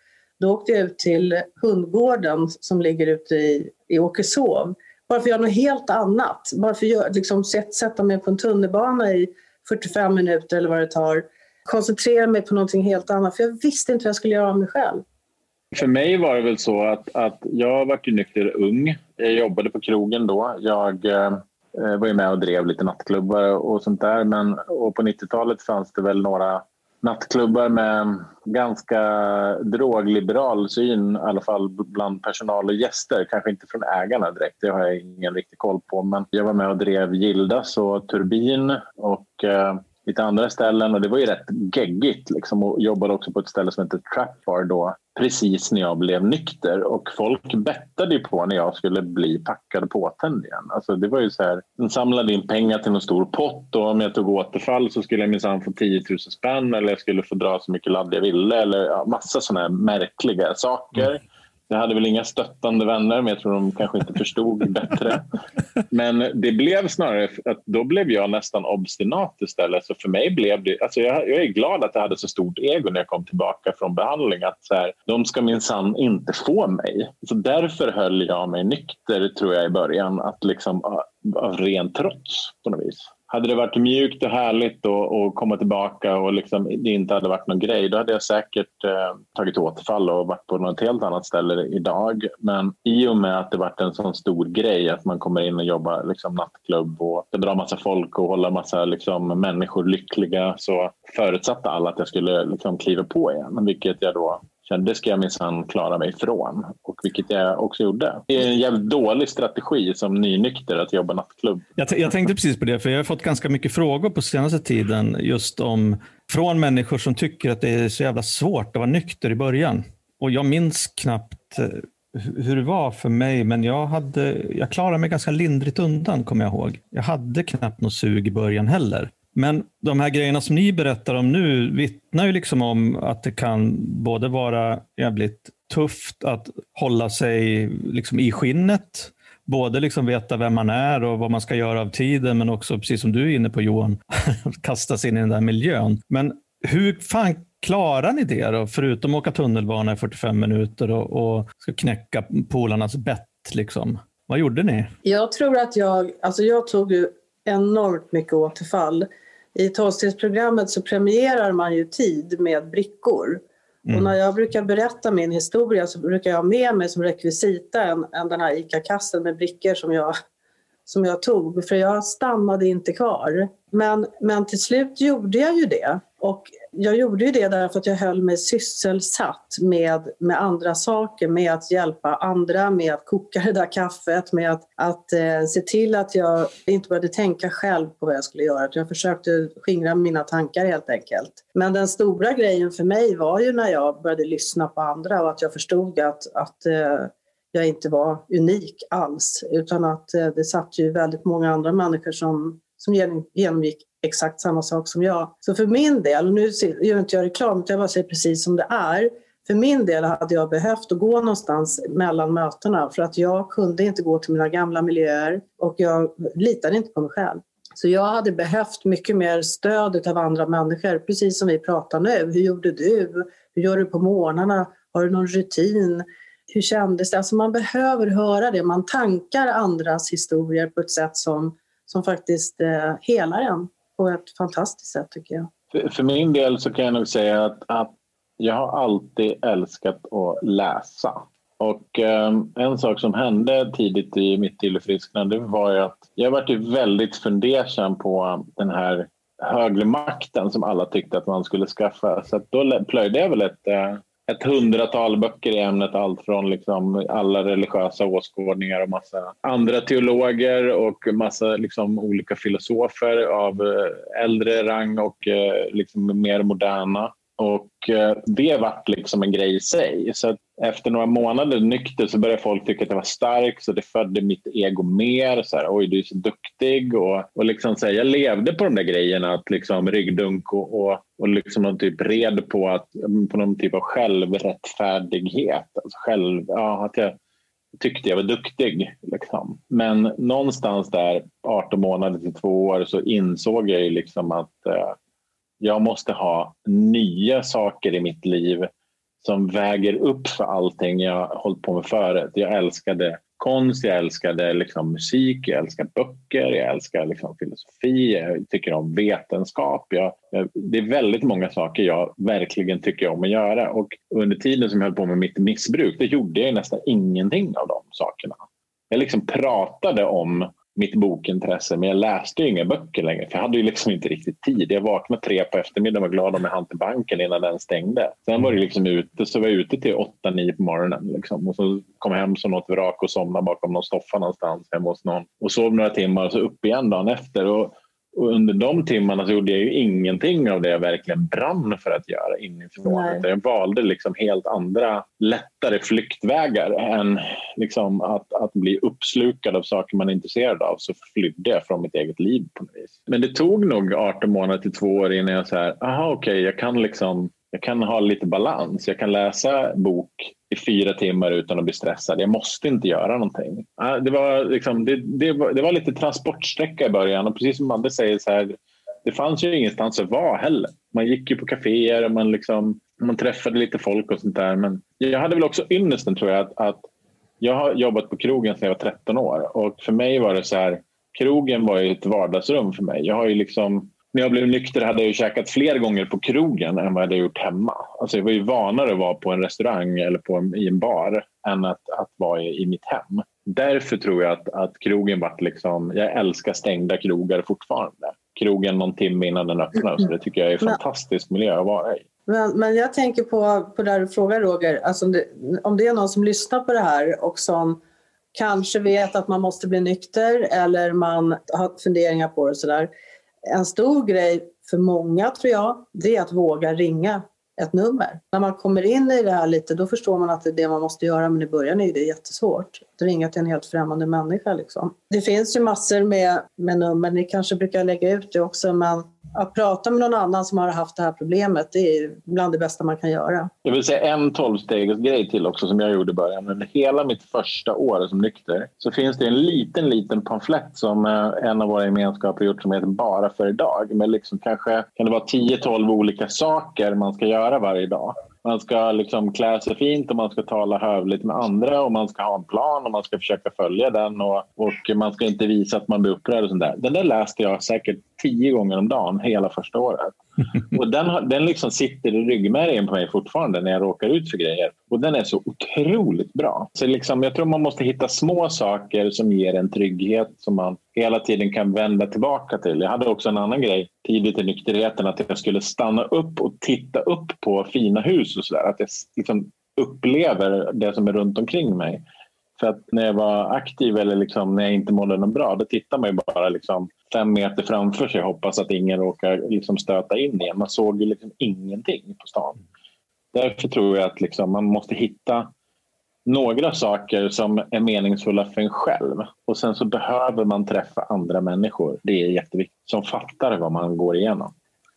Då åkte jag ut till hundgården som ligger ute i, i Åkeshov. Bara för att göra något helt annat. Bara för att liksom, sätta mig på en tunnelbana i 45 minuter eller vad det tar. Koncentrera mig på någonting helt annat. För jag visste inte vad jag skulle göra av mig själv. För mig var det väl så att, att jag var ju nykter ung. Jag jobbade på krogen då. Jag eh, var ju med och drev lite nattklubbar och sånt där. Men, och på 90-talet fanns det väl några nattklubbar med ganska drogliberal syn, i alla fall bland personal och gäster. Kanske inte från ägarna direkt, det har jag ingen riktig koll på. Men jag var med och drev Gildas och Turbin och eh, lite andra ställen och det var ju rätt geggigt liksom, och jobbade också på ett ställe som heter Trap Bar då precis när jag blev nykter och folk bettade ju på när jag skulle bli packad och påtänd igen. Alltså det var ju så här, de samlade in pengar till en stor pott och om jag tog återfall så skulle jag minsann få 10 000 spänn eller jag skulle få dra så mycket ladd jag ville eller ja, massa sådana här märkliga saker. Jag hade väl inga stöttande vänner, men jag tror de kanske inte förstod [LAUGHS] bättre. Men det blev snarare att då blev jag nästan obstinat istället. Så för mig blev det... Alltså jag, jag är glad att jag hade så stort ego när jag kom tillbaka från behandling. Att så här, de ska minsann inte få mig. Så därför höll jag mig nykter, tror jag, i början. Att liksom, av ren trots på något vis. Hade det varit mjukt och härligt att komma tillbaka och liksom det inte hade varit någon grej, då hade jag säkert eh, tagit återfall och varit på något helt annat ställe idag. Men i och med att det varit en sån stor grej att man kommer in och jobbar liksom, nattklubb och det drar massa folk och håller massa liksom, människor lyckliga så förutsatte alla att jag skulle liksom, kliva på igen, vilket jag då kände det ska jag minsann klara mig ifrån. Och vilket jag också gjorde. Det är en jävligt dålig strategi som nynykter att jobba nattklubb. Jag, jag tänkte precis på det, för jag har fått ganska mycket frågor på senaste tiden just om från människor som tycker att det är så jävla svårt att vara nykter i början. Och jag minns knappt eh, hur det var för mig, men jag, hade, jag klarade mig ganska lindrigt undan, kommer jag ihåg. Jag hade knappt något sug i början heller. Men de här grejerna som ni berättar om nu vittnar ju liksom om att det kan både vara jävligt tufft att hålla sig liksom i skinnet, både liksom veta vem man är och vad man ska göra av tiden, men också, precis som du är inne på Johan, [LAUGHS] kasta sig in i den där miljön. Men hur fan klarar ni det då, förutom att åka tunnelbana i 45 minuter och, och ska knäcka polarnas bett? Liksom? Vad gjorde ni? Jag tror att jag, alltså jag tog ju enormt mycket återfall. I tolvstegsprogrammet så premierar man ju tid med brickor. Mm. Och när jag brukar berätta min historia så brukar jag ha med mig som rekvisita en, en den här ICA-kassen med brickor som jag, som jag tog, för jag stannade inte kvar. Men, men till slut gjorde jag ju det. Och jag gjorde ju det därför att jag höll mig sysselsatt med, med andra saker, med att hjälpa andra, med att koka det där kaffet, med att, att eh, se till att jag inte började tänka själv på vad jag skulle göra. Jag försökte skingra mina tankar helt enkelt. Men den stora grejen för mig var ju när jag började lyssna på andra och att jag förstod att, att eh, jag inte var unik alls, utan att eh, det satt ju väldigt många andra människor som, som genomgick exakt samma sak som jag. Så för min del, nu gör inte jag reklam, utan jag bara säger precis som det är. För min del hade jag behövt att gå någonstans mellan mötena för att jag kunde inte gå till mina gamla miljöer och jag litade inte på mig själv. Så jag hade behövt mycket mer stöd av andra människor, precis som vi pratar nu. Hur gjorde du? Hur gör du på morgnarna? Har du någon rutin? Hur kändes det? Alltså man behöver höra det. Man tankar andras historier på ett sätt som, som faktiskt eh, helar en på ett fantastiskt sätt tycker jag. För, för min del så kan jag nog säga att, att jag har alltid älskat att läsa. Och eh, en sak som hände tidigt i mitt tillfrisknande var ju att jag varit väldigt fundersam på den här högre makten som alla tyckte att man skulle skaffa. Så då plöjde jag väl ett, eh, ett hundratal böcker i ämnet. Allt från liksom alla religiösa åskådningar och massa andra teologer och massa liksom olika filosofer av eh, äldre rang och eh, liksom mer moderna. Och eh, det vart liksom en grej i sig. Så efter några månader nykter så började folk tycka att jag var stark så det födde mitt ego mer. Så här, Oj, du är så duktig. Och, och liksom så här, jag levde på de där grejerna, att liksom ryggdunk och, och, och liksom någon typ red på, att, på någon typ av självrättfärdighet. Alltså själv, ja, att jag tyckte jag var duktig. Liksom. Men någonstans där 18 månader till två år så insåg jag ju liksom att eh, jag måste ha nya saker i mitt liv som väger upp för allting jag hållit på med förut. Jag älskade konst, jag älskade liksom musik, jag älskar böcker, jag älskar liksom filosofi, jag tycker om vetenskap. Jag, jag, det är väldigt många saker jag verkligen tycker om att göra och under tiden som jag höll på med mitt missbruk, då gjorde jag nästan ingenting av de sakerna. Jag liksom pratade om mitt bokintresse, men jag läste ju inga böcker längre för jag hade ju liksom inte riktigt tid. Jag vaknade tre på eftermiddagen och var glad om jag hann till banken innan den stängde. Sen var det liksom ute, så var jag ute till åtta, nio på morgonen liksom. och så kom jag hem som något vrak och somnade bakom någon soffa någonstans hemma hos någon och sov några timmar och så upp igen dagen efter. Och och under de timmarna så gjorde jag ju ingenting av det jag verkligen brann för att göra inifrån. Jag valde liksom helt andra lättare flyktvägar än liksom att, att bli uppslukad av saker man är intresserad av. Så flydde jag från mitt eget liv på något vis. Men det tog nog 18 månader till två år innan jag så här, aha okej, okay, jag kan liksom jag kan ha lite balans. Jag kan läsa bok i fyra timmar utan att bli stressad. Jag måste inte göra någonting. Ah, det var, liksom, det, det var, det var lite transportsträcka i början och precis som Madde säger så här, det fanns ju ingenstans att vara heller. Man gick ju på kaféer och man, liksom, man träffade lite folk och sånt där. Men jag hade väl också ynnesten tror jag att, att jag har jobbat på krogen sedan jag var 13 år och för mig var det så här, krogen var ju ett vardagsrum för mig. Jag har ju liksom när jag blev nykter hade jag ju käkat fler gånger på krogen än vad jag hade gjort hemma. Alltså jag var ju vanare att vara på en restaurang eller på en, i en bar än att, att vara i, i mitt hem. Därför tror jag att, att krogen vart liksom... Jag älskar stängda krogar fortfarande. Krogen någon timme innan den öppnar. Så det tycker jag är en fantastisk miljö att vara i. Men, men jag tänker på, på det du frågar Roger. Alltså om, det, om det är någon som lyssnar på det här och som kanske vet att man måste bli nykter eller man har funderingar på det sådär en stor grej för många tror jag, det är att våga ringa ett nummer. När man kommer in i det här lite då förstår man att det är det man måste göra men i början är det jättesvårt. Ringa till en helt främmande människa. Liksom. Det finns ju massor med, med nummer, ni kanske brukar lägga ut det också men att prata med någon annan som har haft det här problemet det är bland det bästa man kan göra. Jag vill säga en tolvstegsgrej till också som jag gjorde i början. Under hela mitt första år som nykter så finns det en liten, liten pamflett som eh, en av våra gemenskaper gjort som heter Bara för idag. Med liksom kanske kan det vara 10-12 olika saker man ska göra varje dag. Man ska liksom klä sig fint och man ska tala hövligt med andra och man ska ha en plan och man ska försöka följa den och, och man ska inte visa att man blir upprörd. Och sånt där. Den där läste jag säkert tio gånger om dagen hela första året. [LAUGHS] Och den, den liksom sitter i ryggmärgen på mig fortfarande när jag råkar ut för grejer. Och den är så otroligt bra. Så liksom, jag tror man måste hitta små saker som ger en trygghet som man hela tiden kan vända tillbaka till. Jag hade också en annan grej tidigt i nykterheten att jag skulle stanna upp och titta upp på fina hus och sådär. Att jag liksom upplever det som är runt omkring mig. För att när jag var aktiv eller liksom när jag inte mådde något bra, då tittar man ju bara liksom fem meter framför sig och hoppas att ingen råkar liksom stöta in igen. Man såg ju liksom ingenting på stan. Därför tror jag att liksom man måste hitta några saker som är meningsfulla för en själv. Och sen så behöver man träffa andra människor. Det är jätteviktigt. Som fattar vad man går igenom.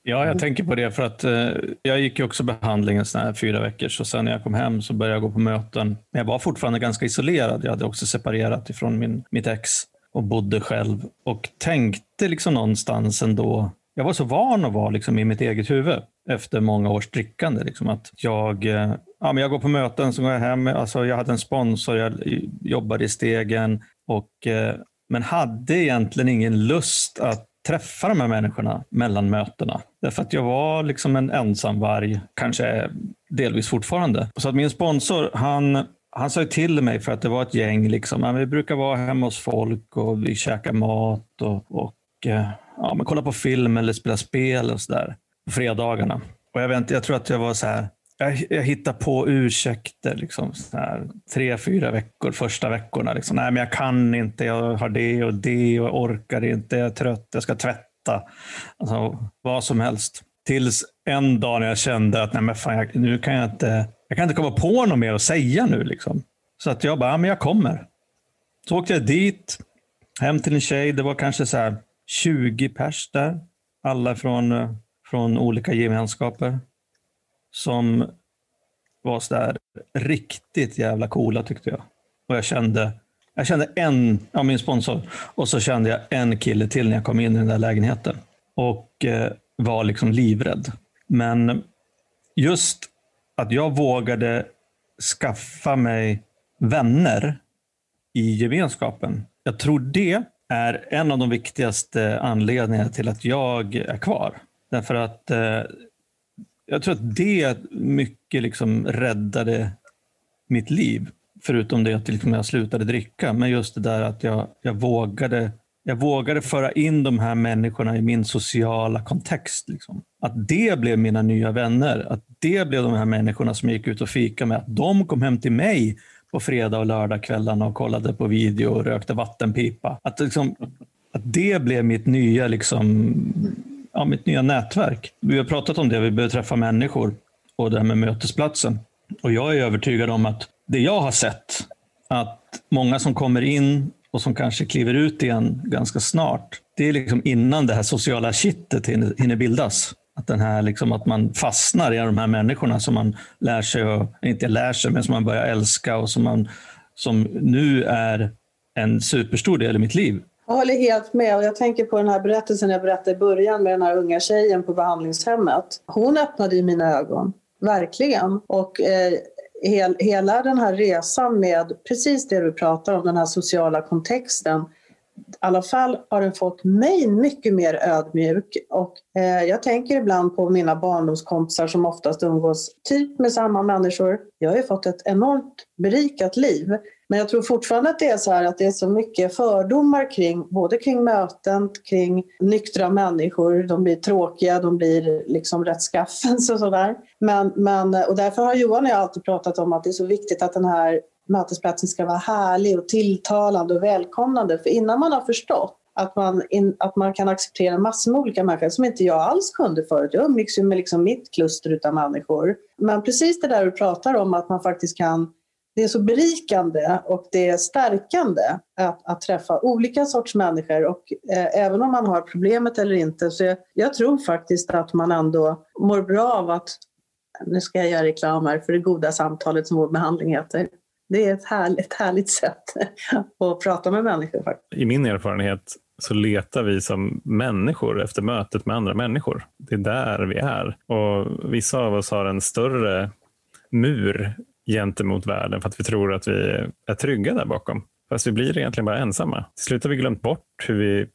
Ja, jag tänker på det för att eh, jag gick ju också behandlingen sån här fyra veckor. Så sen när jag kom hem så började jag gå på möten. Men jag var fortfarande ganska isolerad. Jag hade också separerat ifrån min, mitt ex och bodde själv och tänkte liksom någonstans ändå. Jag var så van att vara liksom i mitt eget huvud efter många års drickande. Liksom att jag, eh, ja, men jag går på möten, så går jag hem. Alltså jag hade en sponsor, jag jobbade i Stegen, och, eh, men hade egentligen ingen lust att träffa de här människorna mellan mötena. Därför att jag var liksom en ensamvarg, kanske delvis fortfarande. Så att min sponsor, han, han sa till mig för att det var ett gäng. Liksom. Vi brukar vara hemma hos folk och vi käkar mat och, och eh, ja, men kolla på film eller spela spel och sådär på fredagarna. Och jag, vet, jag tror att jag var så här, jag, jag hittar på ursäkter liksom, så här, tre, fyra veckor, första veckorna. Liksom. Nej, men jag kan inte, jag har det och det och jag orkar inte, jag är trött, jag ska tvätta. Alltså, vad som helst. Tills en dag när jag kände att nej, men fan, jag, nu kan jag inte, jag kan inte komma på något mer att säga nu. Liksom. Så att jag bara, ja, men jag kommer. Så åkte jag dit, hem till en tjej. Det var kanske så här 20 pers där. Alla från, eh, från olika gemenskaper som var sådär riktigt jävla coola tyckte jag. Och jag kände, jag kände en, ja, min sponsor, och så kände jag en kille till när jag kom in i den där lägenheten. Och eh, var liksom livrädd. Men just att jag vågade skaffa mig vänner i gemenskapen. Jag tror det är en av de viktigaste anledningarna till att jag är kvar. Därför att eh, jag tror att det mycket liksom räddade mitt liv. Förutom det att liksom jag slutade dricka. Men just det där att jag, jag, vågade, jag vågade föra in de här människorna i min sociala kontext. Liksom. Att det blev mina nya vänner. Att det blev de här människorna som jag gick ut och fika med. Att de kom hem till mig på fredag och lördagkvällarna och kollade på video och rökte vattenpipa. Att, liksom, att det blev mitt nya liksom, ja, mitt nya nätverk. Vi har pratat om det, vi behöver träffa människor och det här med mötesplatsen. Och jag är övertygad om att det jag har sett, att många som kommer in och som kanske kliver ut igen ganska snart, det är liksom innan det här sociala kittet hinner bildas. Att, den här, liksom, att man fastnar i de här människorna som man lär sig, och, inte lär sig, men som man börjar älska och som, man, som nu är en superstor del i mitt liv. Jag håller helt med och jag tänker på den här berättelsen jag berättade i början med den här unga tjejen på behandlingshemmet. Hon öppnade ju mina ögon, verkligen. Och eh, hel, hela den här resan med precis det du pratar om, den här sociala kontexten, i alla fall har den fått mig mycket mer ödmjuk. Och, eh, jag tänker ibland på mina barndomskompisar som oftast umgås typ med samma människor. Jag har ju fått ett enormt berikat liv. Men jag tror fortfarande att det är så här att det är så mycket fördomar kring både kring möten, kring nyktra människor. De blir tråkiga, de blir liksom rättskaffens och sådär. Men, men, och därför har Johan och jag alltid pratat om att det är så viktigt att den här mötesplatsen ska vara härlig och tilltalande och välkomnande. För innan man har förstått att man, in, att man kan acceptera massor med olika människor som inte jag alls kunde förut. Jag umgicks ju med liksom mitt kluster av människor. Men precis det där du pratar om att man faktiskt kan det är så berikande och det är stärkande att, att träffa olika sorts människor och eh, även om man har problemet eller inte så jag, jag, tror faktiskt att man ändå mår bra av att, nu ska jag göra reklam här för det goda samtalet som vår behandling heter. Det är ett härligt, härligt sätt [LAUGHS] att prata med människor. Faktiskt. I min erfarenhet så letar vi som människor efter mötet med andra människor. Det är där vi är. Och vissa av oss har en större mur gentemot världen för att vi tror att vi är trygga där bakom. Fast vi blir egentligen bara ensamma. Till slut har vi glömt bort hur vi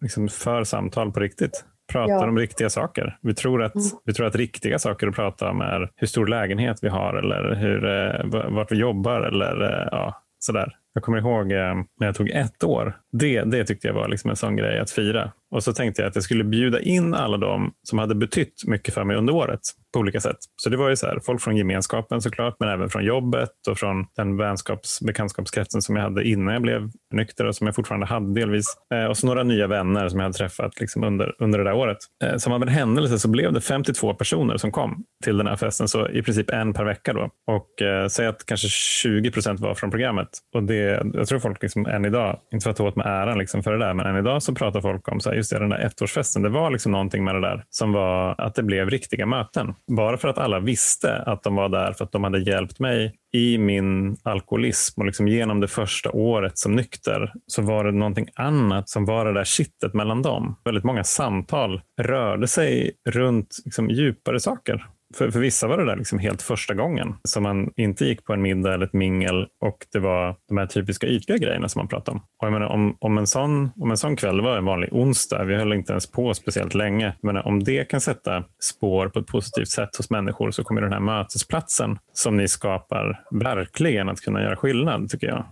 liksom för samtal på riktigt. Pratar ja. om riktiga saker. Vi tror, att, mm. vi tror att riktiga saker att prata om är hur stor lägenhet vi har eller hur, eh, vart vi jobbar eller eh, ja, sådär. Jag kommer ihåg eh, när jag tog ett år. Det, det tyckte jag var liksom en sån grej att fira. Och så tänkte jag att jag skulle bjuda in alla de som hade betytt mycket för mig under året på olika sätt. Så det var ju så här, folk från gemenskapen såklart, men även från jobbet och från den vänskaps bekantskapskretsen som jag hade innan jag blev nykter och som jag fortfarande hade delvis. Eh, och så några nya vänner som jag hade träffat liksom under, under det där året. Eh, som av en händelse så blev det 52 personer som kom till den här festen, så i princip en per vecka. Då. Och eh, säg att kanske 20 procent var från programmet. Och det, jag tror folk liksom än idag, inte för att ta åt mig äran liksom för det där, men än idag så pratar folk om så här, just det, den där ettårsfesten. Det var liksom någonting med det där som var att det blev riktiga möten. Bara för att alla visste att de var där för att de hade hjälpt mig i min alkoholism och liksom genom det första året som nykter så var det någonting annat som var det där kittet mellan dem. Väldigt många samtal rörde sig runt liksom djupare saker. För, för vissa var det där liksom helt första gången som man inte gick på en middag eller ett mingel och det var de här typiska ytliga grejerna som man pratade om. Och jag menar, om, om, en sån, om en sån kväll var en vanlig onsdag, vi höll inte ens på speciellt länge, Menar, om det kan sätta spår på ett positivt sätt hos människor så kommer den här mötesplatsen som ni skapar verkligen att kunna göra skillnad tycker jag.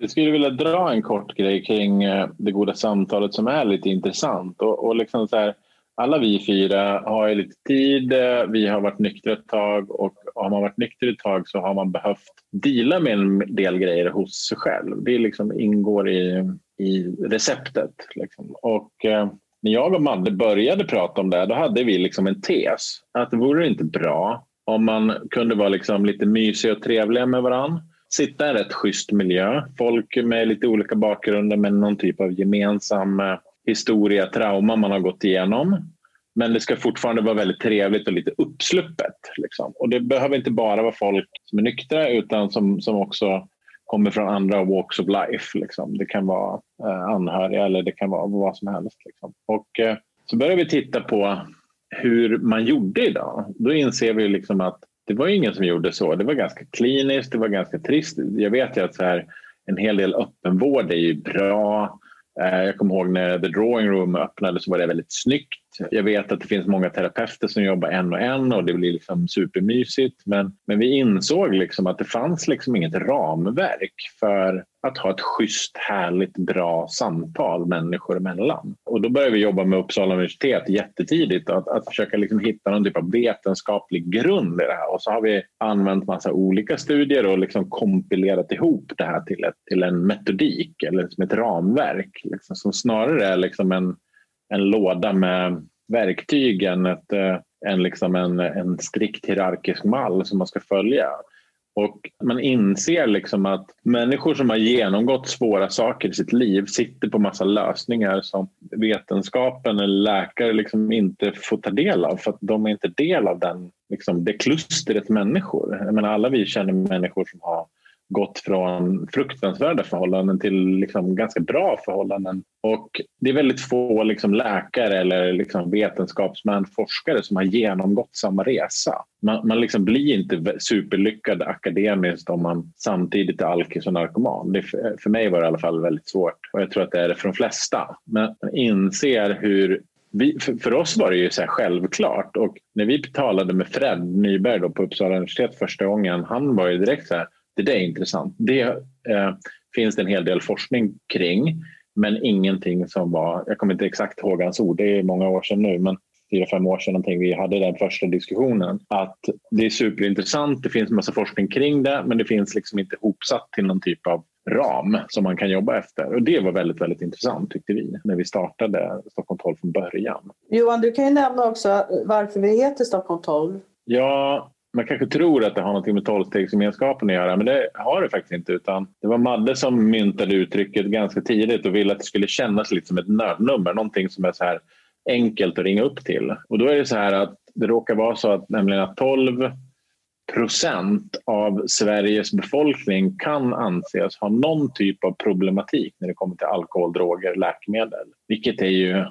Jag skulle vilja dra en kort grej kring eh, det goda samtalet som är lite intressant. Och, och liksom så här, alla vi fyra har ju lite tid. Eh, vi har varit nyktra ett tag och har man varit nykter ett tag så har man behövt dela med en del grejer hos sig själv. Det liksom ingår i, i receptet. Liksom. Och eh, när jag och Madde började prata om det då hade vi liksom en tes att det vore inte bra om man kunde vara liksom lite mysiga och trevliga med varandra sitta i en rätt schysst miljö. Folk med lite olika bakgrunder men någon typ av gemensam eh, historia, trauma man har gått igenom. Men det ska fortfarande vara väldigt trevligt och lite uppsluppet. Liksom. Och det behöver inte bara vara folk som är nyktra utan som, som också kommer från andra walks of life. Liksom. Det kan vara eh, anhöriga eller det kan vara vad som helst. Liksom. Och eh, så börjar vi titta på hur man gjorde idag. Då inser vi liksom att det var ingen som gjorde så. Det var ganska kliniskt, det var ganska trist. Jag vet ju att så här, en hel del öppenvård är ju bra. Eh, jag kommer ihåg när The Drawing Room öppnade så var det väldigt snyggt. Jag vet att det finns många terapeuter som jobbar en och en och det blir liksom supermysigt. Men, men vi insåg liksom att det fanns liksom inget ramverk för att ha ett schysst, härligt, bra samtal människor emellan. Och då började vi jobba med Uppsala universitet jättetidigt att, att försöka liksom hitta någon typ av vetenskaplig grund i det här. Och så har vi använt massa olika studier och liksom kompilerat ihop det här till, ett, till en metodik eller som ett ramverk liksom, som snarare är liksom en, en låda med verktygen, ett, eh, en, liksom en, en strikt hierarkisk mall som man ska följa. Och man inser liksom att människor som har genomgått svåra saker i sitt liv sitter på massa lösningar som vetenskapen eller läkare liksom inte får ta del av för att de är inte del av den, liksom, det klustret människor. Jag menar, alla vi känner människor som har gått från fruktansvärda förhållanden till liksom ganska bra förhållanden. Och det är väldigt få liksom läkare eller liksom vetenskapsmän, forskare som har genomgått samma resa. Man, man liksom blir inte superlyckad akademiskt om man samtidigt är alkis och narkoman. Det, för mig var det i alla fall väldigt svårt och jag tror att det är det för de flesta. Men man inser hur vi, för, för, oss var det ju så självklart och när vi talade med Fred Nyberg då på Uppsala universitet första gången, han var ju direkt så här det där är intressant. Det eh, finns det en hel del forskning kring men ingenting som var, jag kommer inte exakt ihåg hans ord, det är många år sedan nu, men fyra, fem år sedan någonting vi hade den första diskussionen. Att det är superintressant, det finns massa forskning kring det men det finns liksom inte hopsatt till någon typ av ram som man kan jobba efter. Och Det var väldigt, väldigt intressant tyckte vi när vi startade Stockholm 12 från början. Johan, du kan ju nämna också varför vi heter Stockholm 12. Ja, man kanske tror att det har något med tolvstegsgemenskapen att göra men det har det faktiskt inte. Utan det var Madde som myntade uttrycket ganska tidigt och ville att det skulle kännas lite som ett nödnummer. Någonting som är så här enkelt att ringa upp till. Och då är det så här att det råkar vara så att nämligen att 12 procent av Sveriges befolkning kan anses ha någon typ av problematik när det kommer till alkohol, droger, läkemedel. Vilket är ju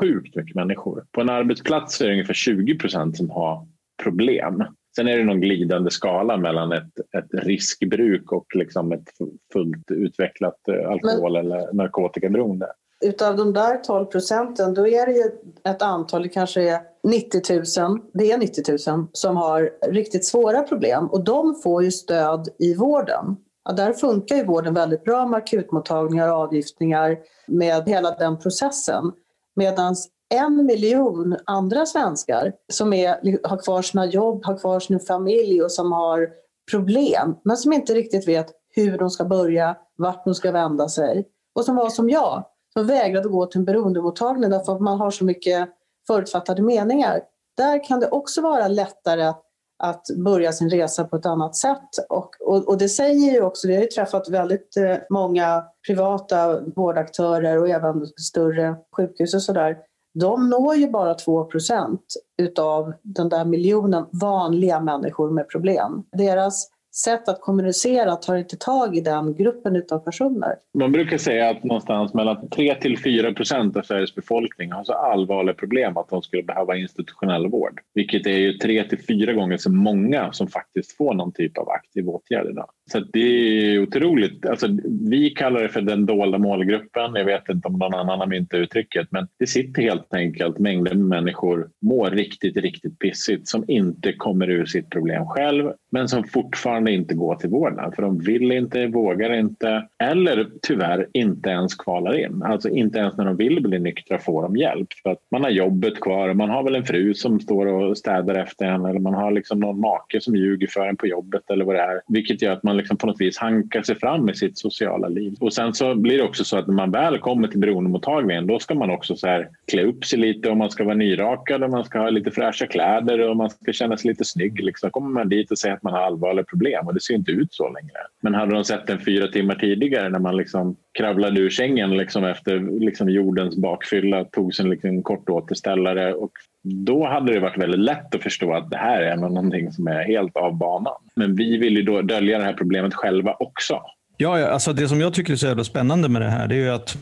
sjukt mycket människor. På en arbetsplats är det ungefär 20 procent som har problem. Sen är det någon glidande skala mellan ett, ett riskbruk och liksom ett fullt utvecklat eh, alkohol Men, eller narkotikaberoende. Utav de där 12 procenten, då är det ju ett antal, det kanske är 90 000, det är 90 000 som har riktigt svåra problem och de får ju stöd i vården. Ja, där funkar ju vården väldigt bra med akutmottagningar, avgiftningar, med hela den processen. Medan en miljon andra svenskar som är, har kvar sina jobb, har kvar sin familj och som har problem men som inte riktigt vet hur de ska börja, vart de ska vända sig. Och som var som jag, som vägrade gå till en beroendemottagning därför att man har så mycket förutfattade meningar. Där kan det också vara lättare att, att börja sin resa på ett annat sätt. Och, och, och det säger ju också, vi har ju träffat väldigt eh, många privata vårdaktörer och även större sjukhus och sådär de når ju bara 2% utav den där miljonen vanliga människor med problem. Deras sätt att kommunicera tar inte tag i den gruppen av personer. Man brukar säga att någonstans mellan 3 till 4 procent av Sveriges befolkning har så allvarliga problem att de skulle behöva institutionell vård. Vilket är ju 3 till 4 gånger så många som faktiskt får någon typ av aktiv åtgärd idag. Så det är otroligt. Alltså, vi kallar det för den dolda målgruppen. Jag vet inte om någon annan har myntat uttrycket men det sitter helt enkelt mängder med människor mår riktigt, riktigt pissigt som inte kommer ur sitt problem själv men som fortfarande inte gå till vården för de vill inte, vågar inte eller tyvärr inte ens kvalar in. Alltså inte ens när de vill bli nyktra får de hjälp för att man har jobbet kvar. Man har väl en fru som står och städar efter en eller man har liksom någon make som ljuger för en på jobbet eller vad det är. Vilket gör att man liksom på något vis hankar sig fram i sitt sociala liv. Och sen så blir det också så att när man väl kommer till beroendemottagningen då ska man också så här klä upp sig lite och man ska vara nyrakad och man ska ha lite fräscha kläder och man ska känna sig lite snygg. Liksom. kommer man dit och säger att man har allvarliga problem och det ser inte ut så längre. Men hade de sett den fyra timmar tidigare när man liksom kravlade ur sängen liksom efter liksom jordens bakfylla, tog sig en liksom kort återställare och då hade det varit väldigt lätt att förstå att det här är någonting som är helt av banan. Men vi vill ju då dölja det här problemet själva också. Ja, alltså det som jag tycker är så jävla spännande med det här det är ju att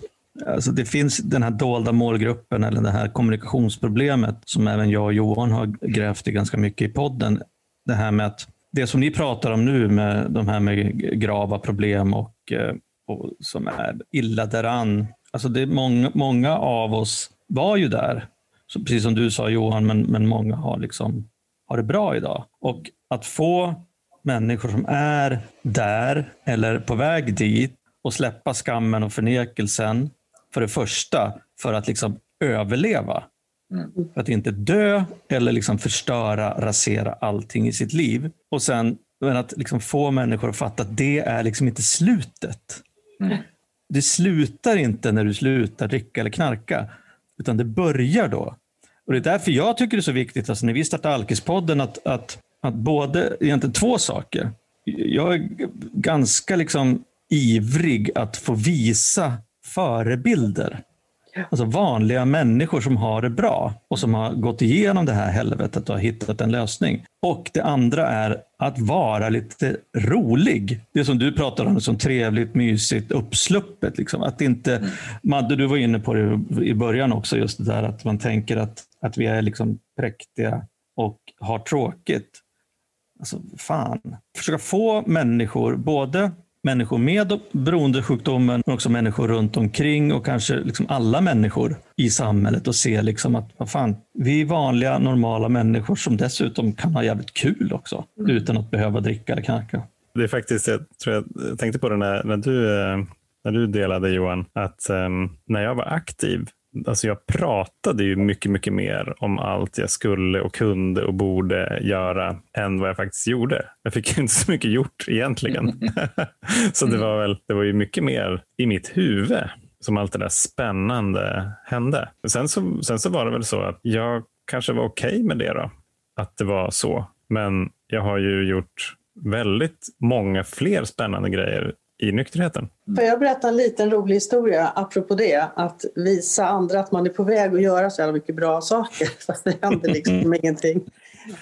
alltså det finns den här dolda målgruppen eller det här kommunikationsproblemet som även jag och Johan har grävt i ganska mycket i podden. Det här med att det som ni pratar om nu med de här med grava problem och, eh, och som är illa däran. Alltså det är många, många av oss var ju där så precis som du sa Johan, men, men många har, liksom, har det bra idag. Och att få människor som är där eller på väg dit och släppa skammen och förnekelsen för det första för att liksom överleva. Mm. För att inte dö eller liksom förstöra, rasera allting i sitt liv. Och sen men att liksom få människor att fatta att det är liksom inte slutet. Mm. Det slutar inte när du slutar dricka eller knarka. Utan det börjar då. Och Det är därför jag tycker det är så viktigt, alltså när vi startar Alkispodden, att, att, att både, egentligen två saker. jag är ganska liksom ivrig att få visa förebilder. Alltså vanliga människor som har det bra och som har gått igenom det här helvetet och har hittat en lösning. Och det andra är att vara lite rolig. Det som du pratar om, som trevligt, mysigt, uppsluppet. Liksom. Att inte, mm. Madde, du var inne på det i början också, just det där att man tänker att, att vi är liksom präktiga och har tråkigt. Alltså, fan. Försöka få människor, både människor med beroendesjukdomen, men också människor runt omkring och kanske liksom alla människor i samhället och se liksom att vad fan, vi är vanliga, normala människor som dessutom kan ha jävligt kul också mm. utan att behöva dricka eller knarka. Det är faktiskt, jag tror jag tänkte på det när, när, du, eh, när du delade Johan, att um, när jag var aktiv alltså jag pratade ju mycket, mycket mer om allt jag skulle och kunde och borde göra än vad jag faktiskt gjorde. Jag fick inte så mycket gjort egentligen. [LAUGHS] så det var väl, det var ju mycket mer i mitt huvud som allt det där spännande hände. Sen så, sen så var det väl så att jag kanske var okej okay med det då, att det var så. Men jag har ju gjort väldigt många fler spännande grejer i nykterheten. Får jag berätta en liten rolig historia apropå det? Att visa andra att man är på väg att göra så jävla mycket bra saker [LAUGHS] fast det händer liksom [LAUGHS] ingenting.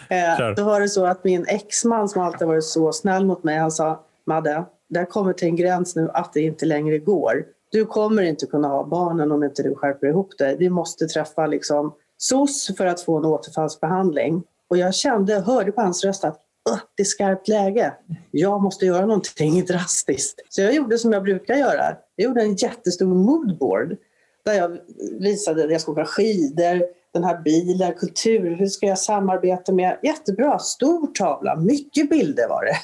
Eh, då var det så att min exman som alltid varit så snäll mot mig, han sa Madde, det har kommit till en gräns nu att det inte längre går. Du kommer inte kunna ha barnen om inte du skärper ihop dig. Vi måste träffa liksom SOS för att få en återfallsbehandling. Och jag kände, hörde på hans röst att det är skarpt läge. Jag måste göra någonting drastiskt. Så jag gjorde som jag brukar göra. Jag gjorde en jättestor moodboard där jag visade att jag ska åka skidor, den här bilen, kultur, hur ska jag samarbeta med? Jättebra, stor tavla, mycket bilder var det.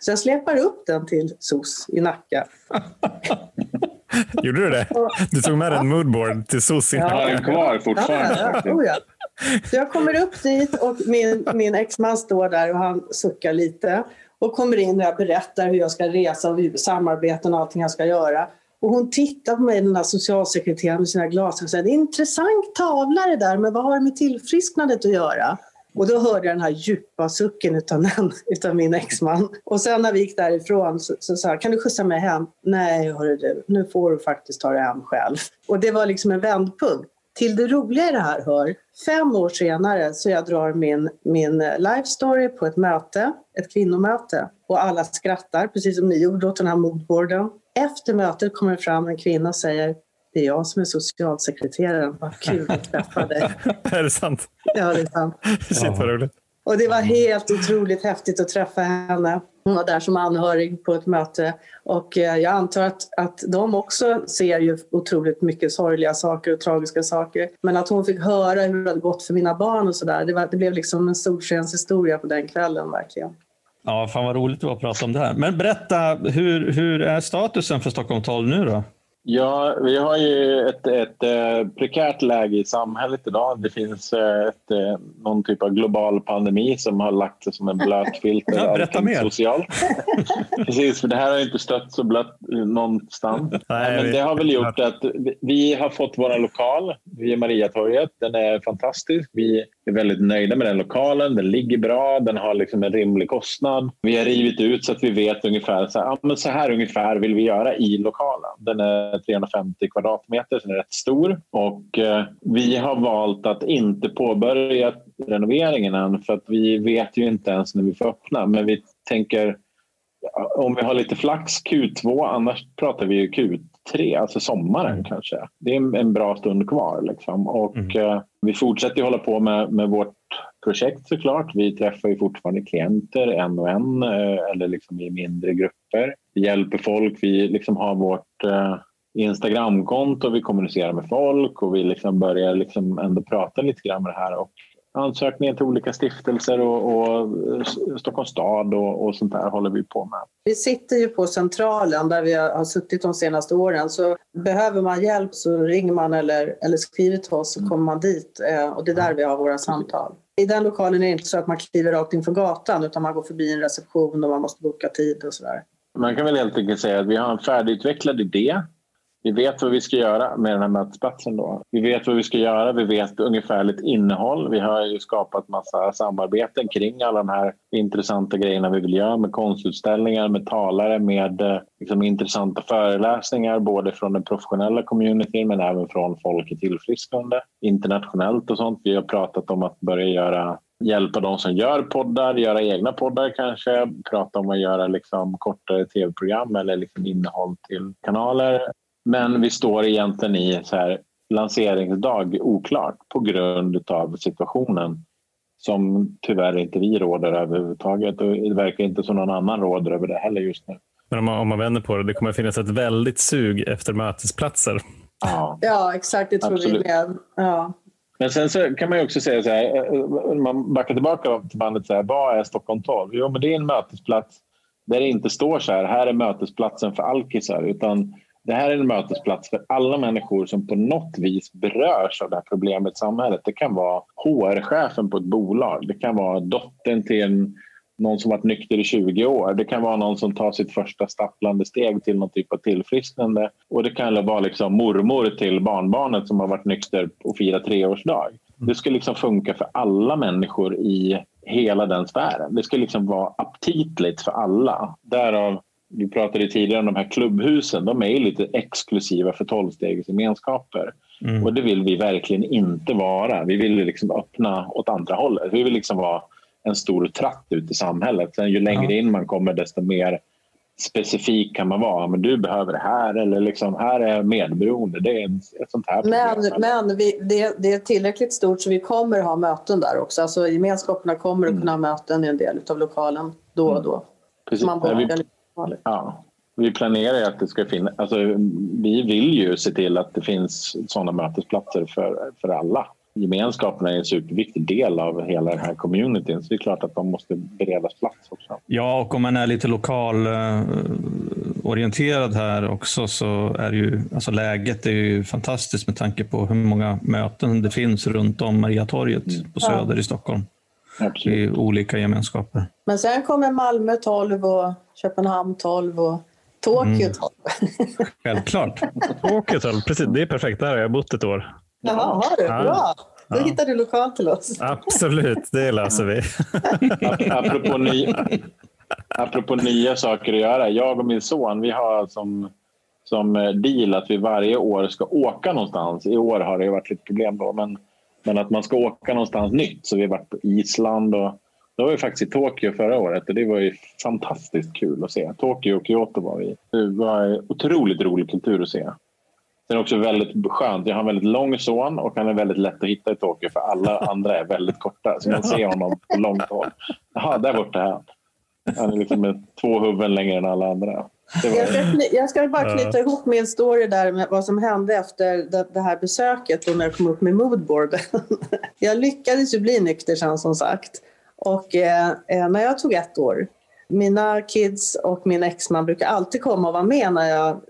Så jag släpar upp den till SOS i Nacka. [LAUGHS] Gjorde du det? Du tog med en moodboard till SOS i Nacka? Ja, den kvar fortfarande. Ja, ja, så jag kommer upp dit och min, min exman står där och han suckar lite och kommer in och jag berättar hur jag ska resa och samarbeten och allting jag ska göra. Och hon tittar på mig, den där socialsekreteraren med sina glasögon och säger, det är en intressant tavla det där, men vad har det med tillfrisknandet att göra? Och då hörde jag den här djupa sucken utav, den, utav min exman. Och sen när vi gick därifrån så, så sa jag, kan du skjutsa mig hem? Nej, hörru du, nu får du faktiskt ta dig hem själv. Och det var liksom en vändpunkt. Till det roliga i det här hör, fem år senare så jag drar min, min life story på ett möte, ett kvinnomöte. Och alla skrattar, precis som ni gjorde åt den här moodboarden. Efter mötet kommer fram en kvinna och säger det är jag som är socialsekreteraren. Vad kul att träffa dig. [LAUGHS] är det sant? Ja, det är sant. [LAUGHS] Shit, vad roligt. Och det var helt otroligt häftigt att träffa henne. Hon var där som anhörig på ett möte och eh, jag antar att, att de också ser ju otroligt mycket sorgliga saker och tragiska saker. Men att hon fick höra hur det hade gått för mina barn och sådär, det, det blev liksom en solskenshistoria på den kvällen verkligen. Ja, fan vad roligt det var att prata om det här. Men berätta, hur, hur är statusen för Stockholm 12 nu då? Ja, vi har ju ett, ett, ett, eh, prekärt läge i samhället idag. Det finns eh, ett, eh, någon typ av global pandemi som har lagt sig som en blöt [LAUGHS] filt ja, Berätta mer. socialt. [LAUGHS] Precis, för det här har inte stött så blött någonstans. Nej, Men det har väl gjort att vi har fått vår lokal vid Mariatorget. Den är fantastisk. Vi är väldigt nöjda med den lokalen. Den ligger bra, den har liksom en rimlig kostnad. Vi har rivit ut så att vi vet ungefär så här, ja, men så här ungefär vill vi göra i lokalen. Den är 350 kvadratmeter, så den är rätt stor. Och eh, vi har valt att inte påbörja renoveringen än för att vi vet ju inte ens när vi får öppna. Men vi tänker om vi har lite flax Q2, annars pratar vi ju Q3, alltså sommaren mm. kanske. Det är en bra stund kvar. Liksom. Och, mm. eh, vi fortsätter hålla på med, med vårt projekt såklart. Vi träffar ju fortfarande klienter en och en eh, eller liksom i mindre grupper. Vi hjälper folk. Vi liksom har vårt eh, Instagramkonto, vi kommunicerar med folk och vi liksom börjar liksom ändå prata lite grann med det här. Och ansökningar till olika stiftelser och, och Stockholms stad och, och, sånt där håller vi på med. Vi sitter ju på Centralen där vi har suttit de senaste åren så behöver man hjälp så ringer man eller, eller skriver till oss så kommer man dit eh, och det är där vi har våra samtal. I den lokalen är det inte så att man kliver rakt in från gatan utan man går förbi en reception och man måste boka tid och sådär. Man kan väl helt enkelt säga att vi har en färdigutvecklad idé vi vet vad vi ska göra med den här mötesplatsen. Då. Vi vet vad vi ska göra, vi vet ungefärligt innehåll. Vi har ju skapat massa samarbeten kring alla de här intressanta grejerna vi vill göra med konstutställningar, med talare, med eh, liksom, intressanta föreläsningar både från den professionella communityn men även från folk i tillfrisknande internationellt och sånt. Vi har pratat om att börja göra hjälpa de som gör poddar, göra egna poddar kanske, prata om att göra liksom kortare tv-program eller liksom innehåll till kanaler. Men vi står egentligen i så här lanseringsdag oklart på grund av situationen som tyvärr inte vi råder över överhuvudtaget och det verkar inte som någon annan råder över det heller just nu. Men om man, om man vänder på det, det kommer finnas ett väldigt sug efter mötesplatser. Ja, [LAUGHS] ja exakt. Det tror Absolut. vi med. Ja. Men sen så kan man ju också säga så här, eh, om man backar tillbaka till bandet, så här, vad är Stockholm 12? Jo, men det är en mötesplats där det inte står så här, här är mötesplatsen för alkisar, utan det här är en mötesplats för alla människor som på något vis berörs av det här problemet i samhället. Det kan vara HR-chefen på ett bolag, det kan vara dottern till en, någon som varit nykter i 20 år. Det kan vara någon som tar sitt första stapplande steg till någon typ av tillfrisknande. Och det kan vara liksom mormor till barnbarnet som har varit nykter och firat treårsdag. Det ska liksom funka för alla människor i hela den sfären. Det ska liksom vara aptitligt för alla. Därav vi pratade tidigare om de här klubbhusen. De är lite exklusiva för tolvstegsgemenskaper. Mm. Och det vill vi verkligen inte vara. Vi vill liksom öppna åt andra hållet. Vi vill liksom vara en stor tratt ut i samhället. Sen ju längre ja. in man kommer desto mer specifik kan man vara. Men du behöver det här eller liksom, här är medberoende. Det är ett sånt här problem. Men, men vi, det, det, är tillräckligt stort så vi kommer ha möten där också. Alltså, gemenskaperna kommer att kunna ha möten i en del av lokalen då och då. Precis. Man Ja, vi planerar att det ska finnas... Alltså, vi vill ju se till att det finns sådana mötesplatser för, för alla. Gemenskapen är en superviktig del av hela den här communityn så det är klart att de måste beredas plats också. Ja, och om man är lite lokal eh, orienterad här också så är ju alltså läget är ju fantastiskt med tanke på hur många möten det finns runt om Mariatorget mm. på Söder ja. i Stockholm. Absolut. I olika gemenskaper. Men sen kommer Malmö 12 och Köpenhamn 12 och Tokyo 12. Mm. [LAUGHS] Självklart. Tokyo 12, precis. Det är perfekt. Där har jag bott ett år. Jaha, har du? Bra. Då ja. hittar du lokal till oss. Absolut, det löser vi. [LAUGHS] apropå, ny, apropå nya saker att göra. Jag och min son vi har som, som deal att vi varje år ska åka någonstans. I år har det varit lite problem då, men, men att man ska åka någonstans nytt. Så vi har varit på Island och då var vi faktiskt i Tokyo förra året och det var ju fantastiskt kul att se. Tokyo och Kyoto var vi. Det var otroligt rolig kultur att se. Sen är också väldigt skönt. Jag har en väldigt lång son och han är väldigt lätt att hitta i Tokyo för alla andra är väldigt korta. Så man ser honom på långt håll. Jaha, där borta är han. Han är liksom med två huvuden längre än alla andra. Jag, ska, jag ska bara knyta ihop min story där med vad som hände efter det, det här besöket och när jag kom upp med moodboarden. [LAUGHS] jag lyckades ju bli nykter sen som sagt. Och eh, eh, när jag tog ett år, mina kids och min exman brukar alltid komma och vara med när jag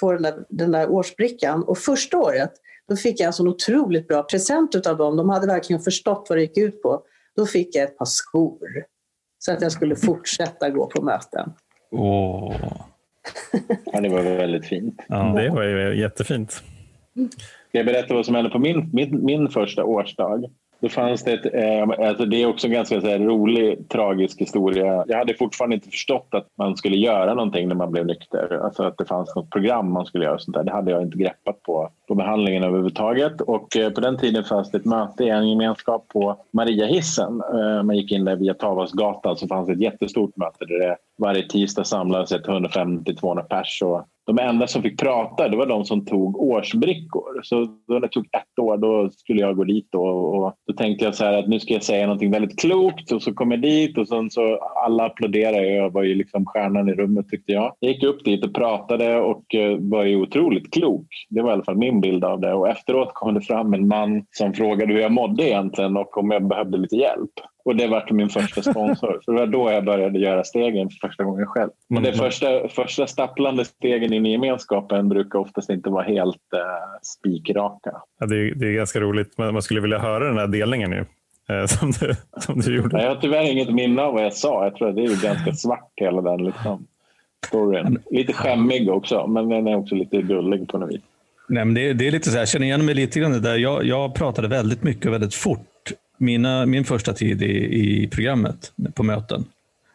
får den där, den där årsbrickan. Och första året då fick jag en sån otroligt bra present av dem. De hade verkligen förstått vad det gick ut på. Då fick jag ett par skor så att jag skulle fortsätta gå på möten. Åh. Ja, det var väldigt fint. Ja, det var ju jättefint. Ska jag berätta vad som hände på min, min, min första årsdag? Då fanns det ett, eh, alltså det är också en ganska så här, rolig, tragisk historia. Jag hade fortfarande inte förstått att man skulle göra någonting när man blev nykter. Alltså att det fanns något program man skulle göra. Sånt där. Det hade jag inte greppat på, på behandlingen överhuvudtaget. Och eh, på den tiden fanns det ett möte i en gemenskap på Mariahissen. Eh, man gick in där via Tavasgatan så fanns det ett jättestort möte där det varje tisdag samlades 150-200 pers. Och de enda som fick prata det var de som tog årsbrickor. Så när det tog ett år då skulle jag gå dit och, och då tänkte jag så här att nu ska jag säga någonting väldigt klokt och så kom jag dit och sen så alla applåderade. Jag var ju liksom stjärnan i rummet tyckte jag. Jag gick upp dit och pratade och eh, var ju otroligt klok. Det var i alla fall min bild av det och efteråt kom det fram en man som frågade hur jag mådde egentligen och om jag behövde lite hjälp. Och det var min första sponsor. [LAUGHS] Så det var då jag började göra stegen för första gången själv. Men det mm. första, första stapplande stegen in i gemenskapen brukar oftast inte vara helt uh, spikraka. Ja, det, är, det är ganska roligt. Man skulle vilja höra den här delningen nu. Eh, [LAUGHS] som, du, som du gjorde. Jag har tyvärr inget minne av vad jag sa. Jag tror att det är ganska svart hela den. Liksom. storyn. Lite skämmig också, men den är också lite gullig på något vis. Nej, men det, det är lite så här, jag känner igen mig lite grann där. Jag, jag pratade väldigt mycket och väldigt fort. Mina, min första tid i, i programmet på möten.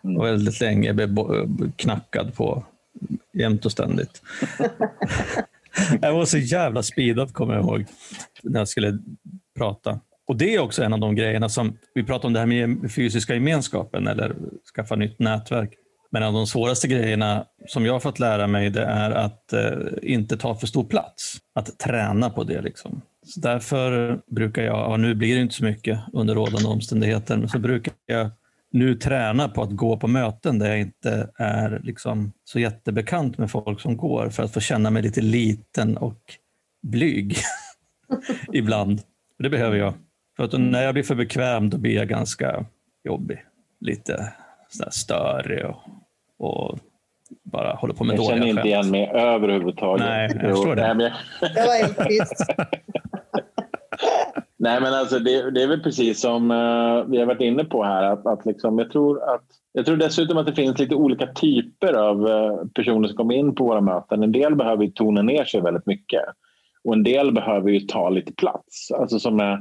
Mm. Och väldigt länge blev knackad på jämt och ständigt. [LAUGHS] jag var så jävla speedad kommer jag ihåg när jag skulle prata. Och Det är också en av de grejerna som, vi pratar om det här med fysiska gemenskapen eller skaffa nytt nätverk. Men en av de svåraste grejerna som jag har fått lära mig det är att eh, inte ta för stor plats. Att träna på det. Liksom. Så därför brukar jag, och nu blir det inte så mycket under rådande omständigheter, men så brukar jag nu träna på att gå på möten där jag inte är liksom så jättebekant med folk som går för att få känna mig lite liten och blyg [LAUGHS] ibland. Det behöver jag. För att när jag blir för bekväm då blir jag ganska jobbig. Lite störig och, och bara håller på med dåliga skämt. Jag känner inte igen mig överhuvudtaget. Nej, jag förstår det. Det var helt trist. [LAUGHS] Nej, men alltså det, det, är väl precis som uh, vi har varit inne på här. Att, att liksom, jag, tror att, jag tror dessutom att det finns lite olika typer av uh, personer som kommer in på våra möten. En del behöver tona ner sig väldigt mycket och en del behöver ju ta lite plats. Alltså som är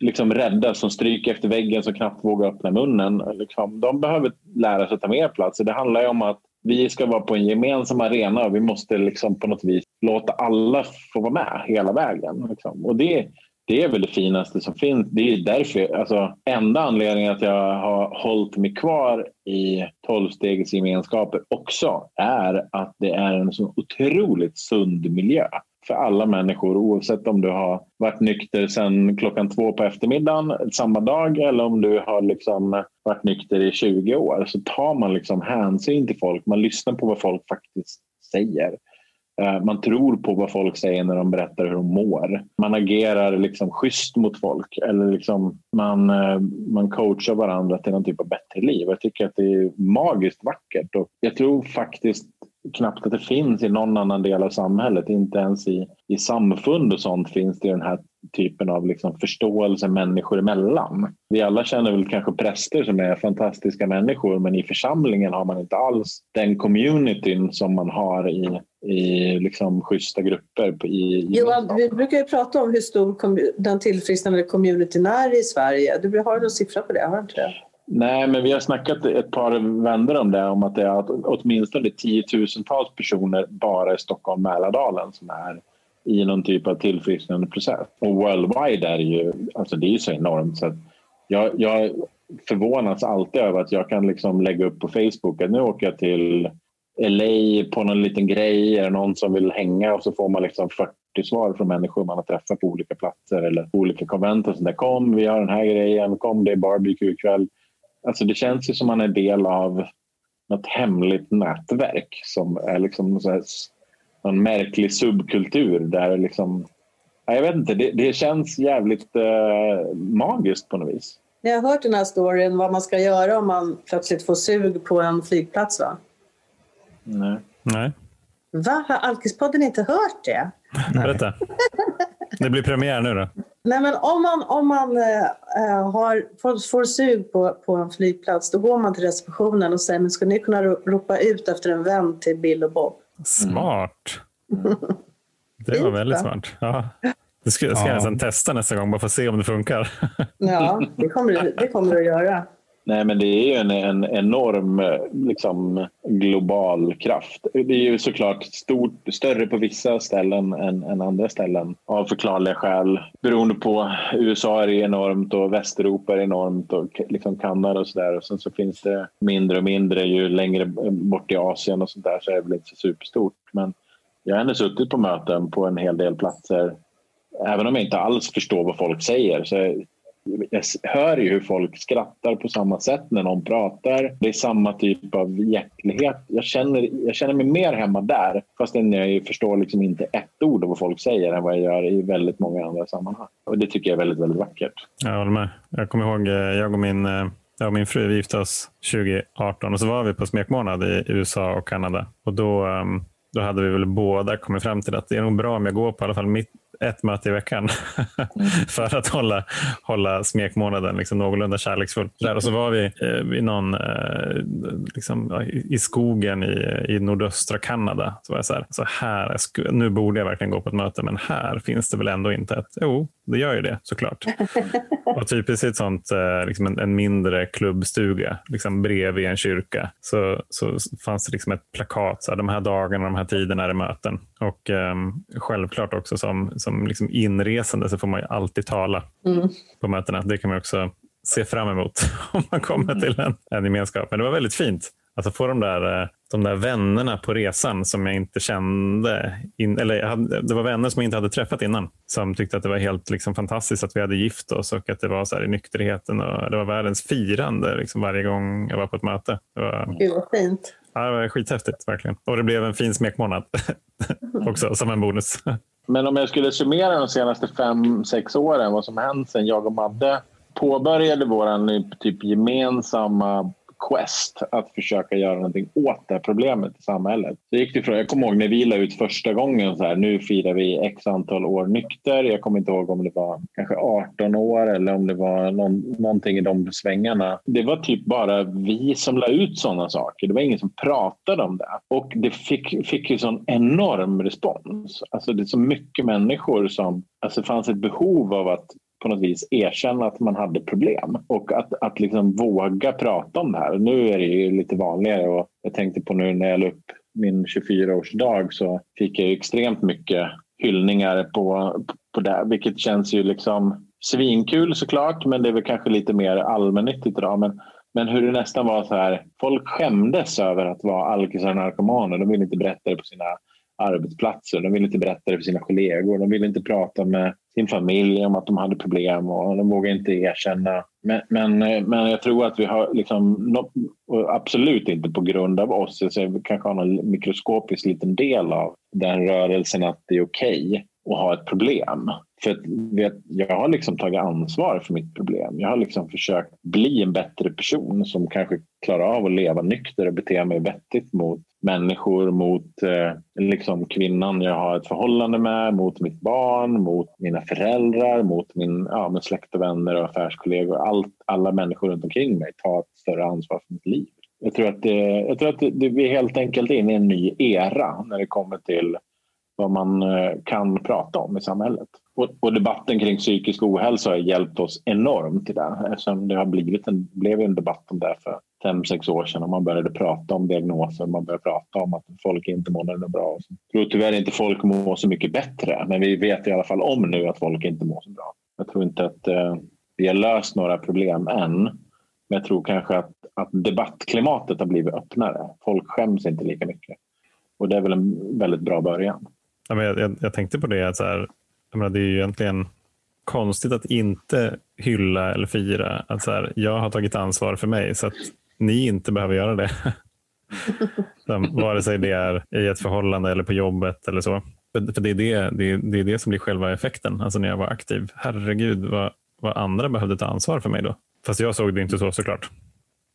liksom rädda, som stryker efter väggen, som knappt vågar öppna munnen. Liksom, de behöver lära sig att ta mer plats. Det handlar ju om att vi ska vara på en gemensam arena och vi måste liksom på något vis låta alla få vara med hela vägen. Liksom. Och det, det är väl det finaste som finns. Det är därför, alltså, enda anledningen att jag har hållit mig kvar i tolvstegsgemenskaper också är att det är en så otroligt sund miljö för alla människor oavsett om du har varit nykter sedan klockan två på eftermiddagen samma dag eller om du har liksom varit nykter i 20 år så tar man liksom hänsyn till folk. Man lyssnar på vad folk faktiskt säger. Eh, man tror på vad folk säger när de berättar hur de mår. Man agerar liksom schysst mot folk eller liksom man, eh, man coachar varandra till någon typ av bättre liv. Jag tycker att det är magiskt vackert och jag tror faktiskt knappt att det finns i någon annan del av samhället. Inte ens i, i samfund och sånt finns det den här typen av liksom förståelse människor emellan. Vi alla känner väl kanske präster som är fantastiska människor men i församlingen har man inte alls den communityn som man har i, i liksom schyssta grupper. I, Johan, vi brukar ju prata om hur stor den tillfrisknande communityn är i Sverige. Du har någon siffra på det, har du inte det? Nej, men vi har snackat ett par vändor om det, om att det är åtminstone tiotusentals personer bara i Stockholm Mälardalen som är i någon typ av tillfrisknande process. Och worldwide är det ju, alltså det är ju så enormt så att jag, jag förvånas alltid över att jag kan liksom lägga upp på Facebook att nu åker jag till LA på någon liten grej, är det någon som vill hänga och så får man liksom 40 svar från människor man har träffat på olika platser eller olika konvent och sånt där. Kom, vi har den här grejen, kom det är barbecue ikväll. Alltså det känns ju som man är del av något hemligt nätverk som är liksom så här, någon märklig subkultur där liksom jag vet inte, det, det känns jävligt eh, magiskt på något vis. Ni har hört den här storyn vad man ska göra om man plötsligt får sug på en flygplats va? Nej. Nej. Va? Har Alkispodden inte hört det? Berätta. Det blir premiär nu då. Nej, men om man, om man äh, har, får, får sug på, på en flygplats då går man till receptionen och säger men ska ni kunna ropa ut efter en vän till Bill och Bob? Smart. Mm. Det var väldigt smart. Ja. Det ska, ska ja. jag nästan testa nästa gång bara för att se om det funkar. Ja, det kommer det kommer du att göra. Nej, men det är ju en, en enorm liksom, global kraft. Det är ju såklart stort, större på vissa ställen än, än andra ställen av förklarliga skäl. Beroende på USA är det enormt och Västeuropa är enormt och liksom Kanada och sådär. Och sen så finns det mindre och mindre ju längre bort i Asien och sånt där så är det väl inte så superstort. Men jag har ändå suttit på möten på en hel del platser även om jag inte alls förstår vad folk säger så jag hör ju hur folk skrattar på samma sätt när någon pratar. Det är samma typ av hjärtlighet. Jag känner, jag känner mig mer hemma där fastän jag förstår liksom inte ett ord av vad folk säger än vad jag gör i väldigt många andra sammanhang. Och Det tycker jag är väldigt, väldigt vackert. Jag håller med. Jag kommer ihåg, eh, jag och min, eh, jag och min fru vi gifte oss 2018 och så var vi på smekmånad i USA och Kanada. Och då, ehm, då hade vi väl båda kommit fram till att det är nog bra om jag går på i alla fall mitt, ett möte i veckan [LAUGHS] för att hålla, hålla smekmånaden liksom någorlunda kärleksfull. Där, och så var vi eh, i, någon, eh, liksom, i skogen i, i nordöstra Kanada. Så var jag så här, så här nu borde jag verkligen gå på ett möte, men här finns det väl ändå inte ett... Jo, det gör ju det såklart. [LAUGHS] och typiskt ett sånt, eh, liksom en, en, mindre klubbstuga liksom bredvid en kyrka så, så fanns det liksom ett plakat. Så här, de här dagarna, de här tiderna är det möten. Och um, självklart också som, som liksom inresande så får man ju alltid tala mm. på mötena. Det kan man också se fram emot [LAUGHS] om man kommer mm. till en, en gemenskap. Men det var väldigt fint. Alltså få de där, eh, de där vännerna på resan som jag inte kände. In, eller hade, det var vänner som jag inte hade träffat innan. Som tyckte att det var helt liksom, fantastiskt att vi hade gift oss och att det var så här, i nykterheten. Och det var världens firande liksom, varje gång jag var på ett möte. Det var, Gud vad fint. Ja, det var skithäftigt verkligen. Och det blev en fin smekmånad [LAUGHS] också som en bonus. Men om jag skulle summera de senaste fem, sex åren, vad som hänt sen jag och Madde påbörjade vår typ gemensamma quest att försöka göra någonting åt det här problemet i samhället. Så gick det från, jag kommer ihåg när vi la ut första gången så här, nu firar vi x antal år nykter. Jag kommer inte ihåg om det var kanske 18 år eller om det var någon, någonting i de svängarna. Det var typ bara vi som la ut sådana saker. Det var ingen som pratade om det. Och det fick, fick ju sån enorm respons. Alltså det är så mycket människor som... Alltså det fanns ett behov av att på något vis erkänna att man hade problem och att, att liksom våga prata om det här. Nu är det ju lite vanligare och jag tänkte på nu när jag la upp min 24-årsdag så fick jag extremt mycket hyllningar på, på det, vilket känns ju liksom svinkul såklart, men det är väl kanske lite mer allmännyttigt idag. Men, men hur det nästan var så här, folk skämdes över att vara alkisar och narkomaner. De ville inte berätta det på sina arbetsplatser. De ville inte berätta det för sina kollegor. De ville inte prata med sin familj om att de hade problem och de vågade inte erkänna. Men, men, men jag tror att vi har liksom, absolut inte på grund av oss, så vi kanske har någon mikroskopisk liten del av den rörelsen att det är okej okay att ha ett problem. För vet, jag har liksom tagit ansvar för mitt problem. Jag har liksom försökt bli en bättre person som kanske klarar av att leva nykter och bete mig vettigt mot människor, mot eh, liksom kvinnan jag har ett förhållande med, mot mitt barn, mot mina föräldrar, mot min, ja, min släkt och vänner och affärskollegor. Allt, alla människor runt omkring mig tar ett större ansvar för mitt liv. Jag tror att, det, jag tror att det, vi är helt enkelt inne i en ny era när det kommer till vad man eh, kan prata om i samhället. Och, och, debatten kring psykisk ohälsa har hjälpt oss enormt i det eftersom det har blivit en, blev en debatt om det för fem, sex år sedan och man började prata om diagnoser, man började prata om att folk inte mår bra. Jag tror tyvärr inte folk mår så mycket bättre, men vi vet i alla fall om nu att folk inte mår så bra. Jag tror inte att eh, vi har löst några problem än, men jag tror kanske att, att debattklimatet har blivit öppnare. Folk skäms inte lika mycket och det är väl en väldigt bra början. Ja, men jag, jag, jag tänkte på det, att så här, menar, det är ju egentligen konstigt att inte hylla eller fira att så här, jag har tagit ansvar för mig så att ni inte behöver göra det. [LAUGHS] Vare sig det är i ett förhållande eller på jobbet eller så. För det är det, det, är, det är det som blir själva effekten. Alltså när jag var aktiv. Herregud vad, vad andra behövde ta ansvar för mig då. Fast jag såg det inte så såklart.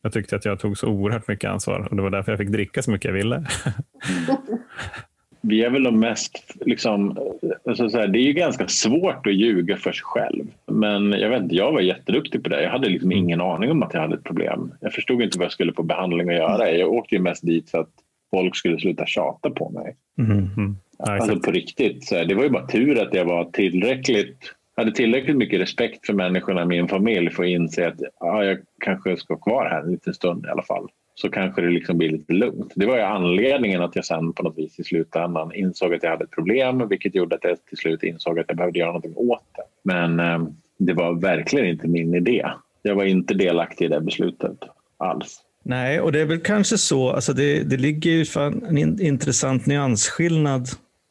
Jag tyckte att jag tog så oerhört mycket ansvar och det var därför jag fick dricka så mycket jag ville. [LAUGHS] vi är väl de mest... Liksom, alltså så här, det är ju ganska svårt att ljuga för sig själv. Men jag vet inte, jag var jätteduktig på det. Jag hade liksom ingen aning om att jag hade ett problem. Jag förstod inte vad jag skulle på behandling att göra. Jag åkte ju mest dit för att folk skulle sluta tjata på mig. Mm. Mm. Alltså på riktigt. Så här, det var ju bara tur att jag var tillräckligt hade tillräckligt mycket respekt för människorna i min familj för att inse att ja, jag kanske ska vara kvar här en liten stund i alla fall så kanske det liksom blir lite lugnt. Det var ju anledningen att jag sen på något vis i slutändan insåg att jag hade ett problem vilket gjorde att jag till slut insåg att jag behövde göra någonting åt det. Men eh, det var verkligen inte min idé. Jag var inte delaktig i det beslutet alls. Nej, och det är väl kanske så. Alltså det, det ligger ju en in, intressant nyansskillnad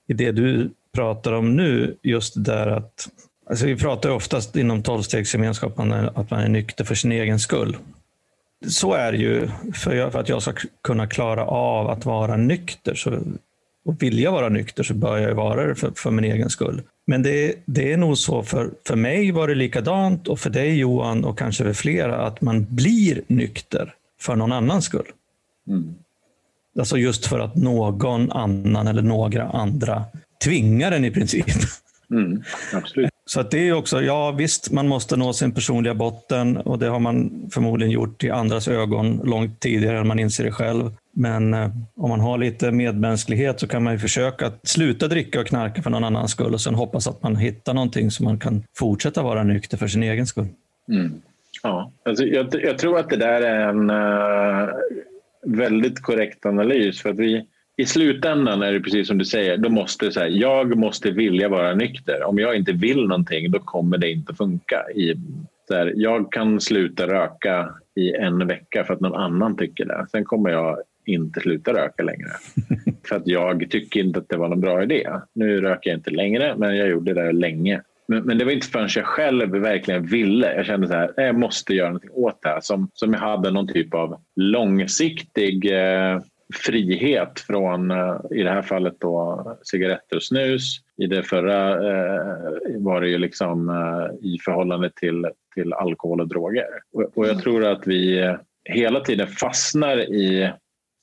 i det du pratar om nu. Just där att Alltså vi pratar oftast inom tolvstegsgemenskapen att man är nykter för sin egen skull så är det ju. För, för, att jag ska kunna klara av att vara nykter så, och vilja vara nykter så bör jag vara det för, för min egen skull. Men det, det, är nog så, för, för mig var det likadant och för dig Johan och kanske för flera, att man blir nykter för någon annans skull. Mm. Alltså just för att någon annan eller några andra tvingar en i princip Mm, absolut. Så att det är också, ja visst, man måste nå sin personliga botten och det har man förmodligen gjort i andras ögon långt tidigare än man inser det själv. Men eh, om man har lite medmänsklighet så kan man ju försöka att sluta dricka och knarka för någon annans skull och sen hoppas att man hittar någonting så man kan fortsätta vara nykter för sin egen skull. Mm. Ja, alltså jag, jag, tror att det där är en uh, väldigt korrekt analys. för att vi i slutändan är det precis som du säger, då måste så här, jag måste vilja vara nykter. Om jag inte vill någonting då kommer det inte funka. I, här, jag kan sluta röka i en vecka för att någon annan tycker det. Sen kommer jag inte sluta röka längre. [LAUGHS] för att jag tycker inte att det var någon bra idé. Nu röker jag inte längre men jag gjorde det länge. Men, men, det var inte förrän jag själv verkligen ville. Jag kände så här, jag måste göra något åt det här. Som, som jag hade någon typ av långsiktig eh, frihet från, eh, i det här fallet då, cigaretter och snus. I det förra eh, var det ju liksom eh, i förhållande till, till alkohol och droger. Och, jag mm. tror att vi hela tiden fastnar i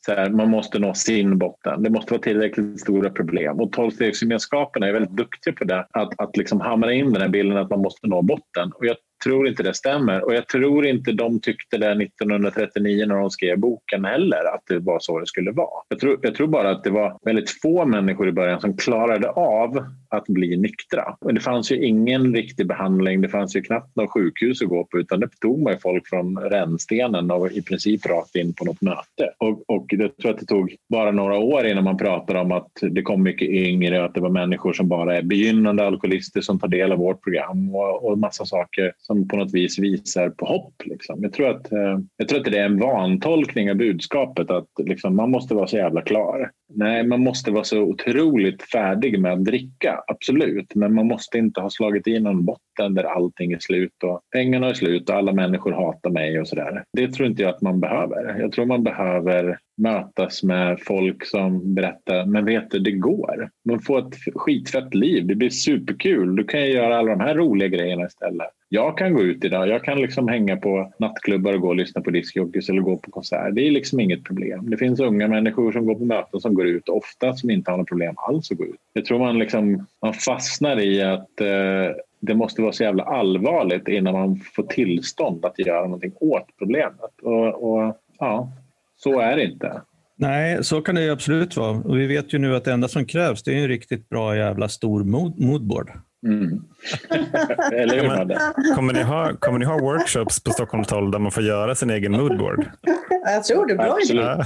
så här, man måste nå sin botten. Det måste vara tillräckligt stora problem. Och tolvstegsgemenskaperna är väldigt duktiga på det. Att, att liksom hamra in den här bilden att man måste nå botten. Och jag tror inte det stämmer. Och jag tror inte de tyckte det 1939 när de skrev boken heller, att det var så det skulle vara. Jag tror, jag tror bara att det var väldigt få människor i början som klarade av att bli nyktra. Och det fanns ju ingen riktig behandling, det fanns ju knappt något sjukhus att gå på utan det tog man ju folk från rännstenen och i princip rakt in på något möte. Och, och jag tror att det tog bara några år innan man pratade om att det kom mycket yngre och att det var människor som bara är begynnande alkoholister som tar del av vårt program och, och massa saker som på något vis visar på hopp. Liksom. Jag, tror att, eh, jag tror att det är en vantolkning av budskapet att liksom, man måste vara så jävla klar. Nej, man måste vara så otroligt färdig med att dricka, absolut. Men man måste inte ha slagit i någon botten där allting är slut och pengarna är slut och alla människor hatar mig och sådär. Det tror inte jag att man behöver. Jag tror man behöver mötas med folk som berättar, men vet du, det går. Man får ett skitfett liv, det blir superkul. Du kan göra alla de här roliga grejerna istället. Jag kan gå ut idag, jag kan liksom hänga på nattklubbar och gå och lyssna på discjockeys eller gå på konsert. Det är liksom inget problem. Det finns unga människor som går på möten som går ut, ofta som inte har något problem alls att gå ut. Jag tror man, liksom, man fastnar i att eh, det måste vara så jävla allvarligt innan man får tillstånd att göra någonting åt problemet. Och, och ja, så är det inte. Nej, så kan det absolut vara. Och vi vet ju nu att det enda som krävs det är en riktigt bra jävla stor moodboard. Mm. [LAUGHS] Eller hur, kommer, kommer, ni ha, kommer ni ha workshops på Stockholm 12 där man får göra sin egen moodboard? Jag tror det. Bra idé. Ja.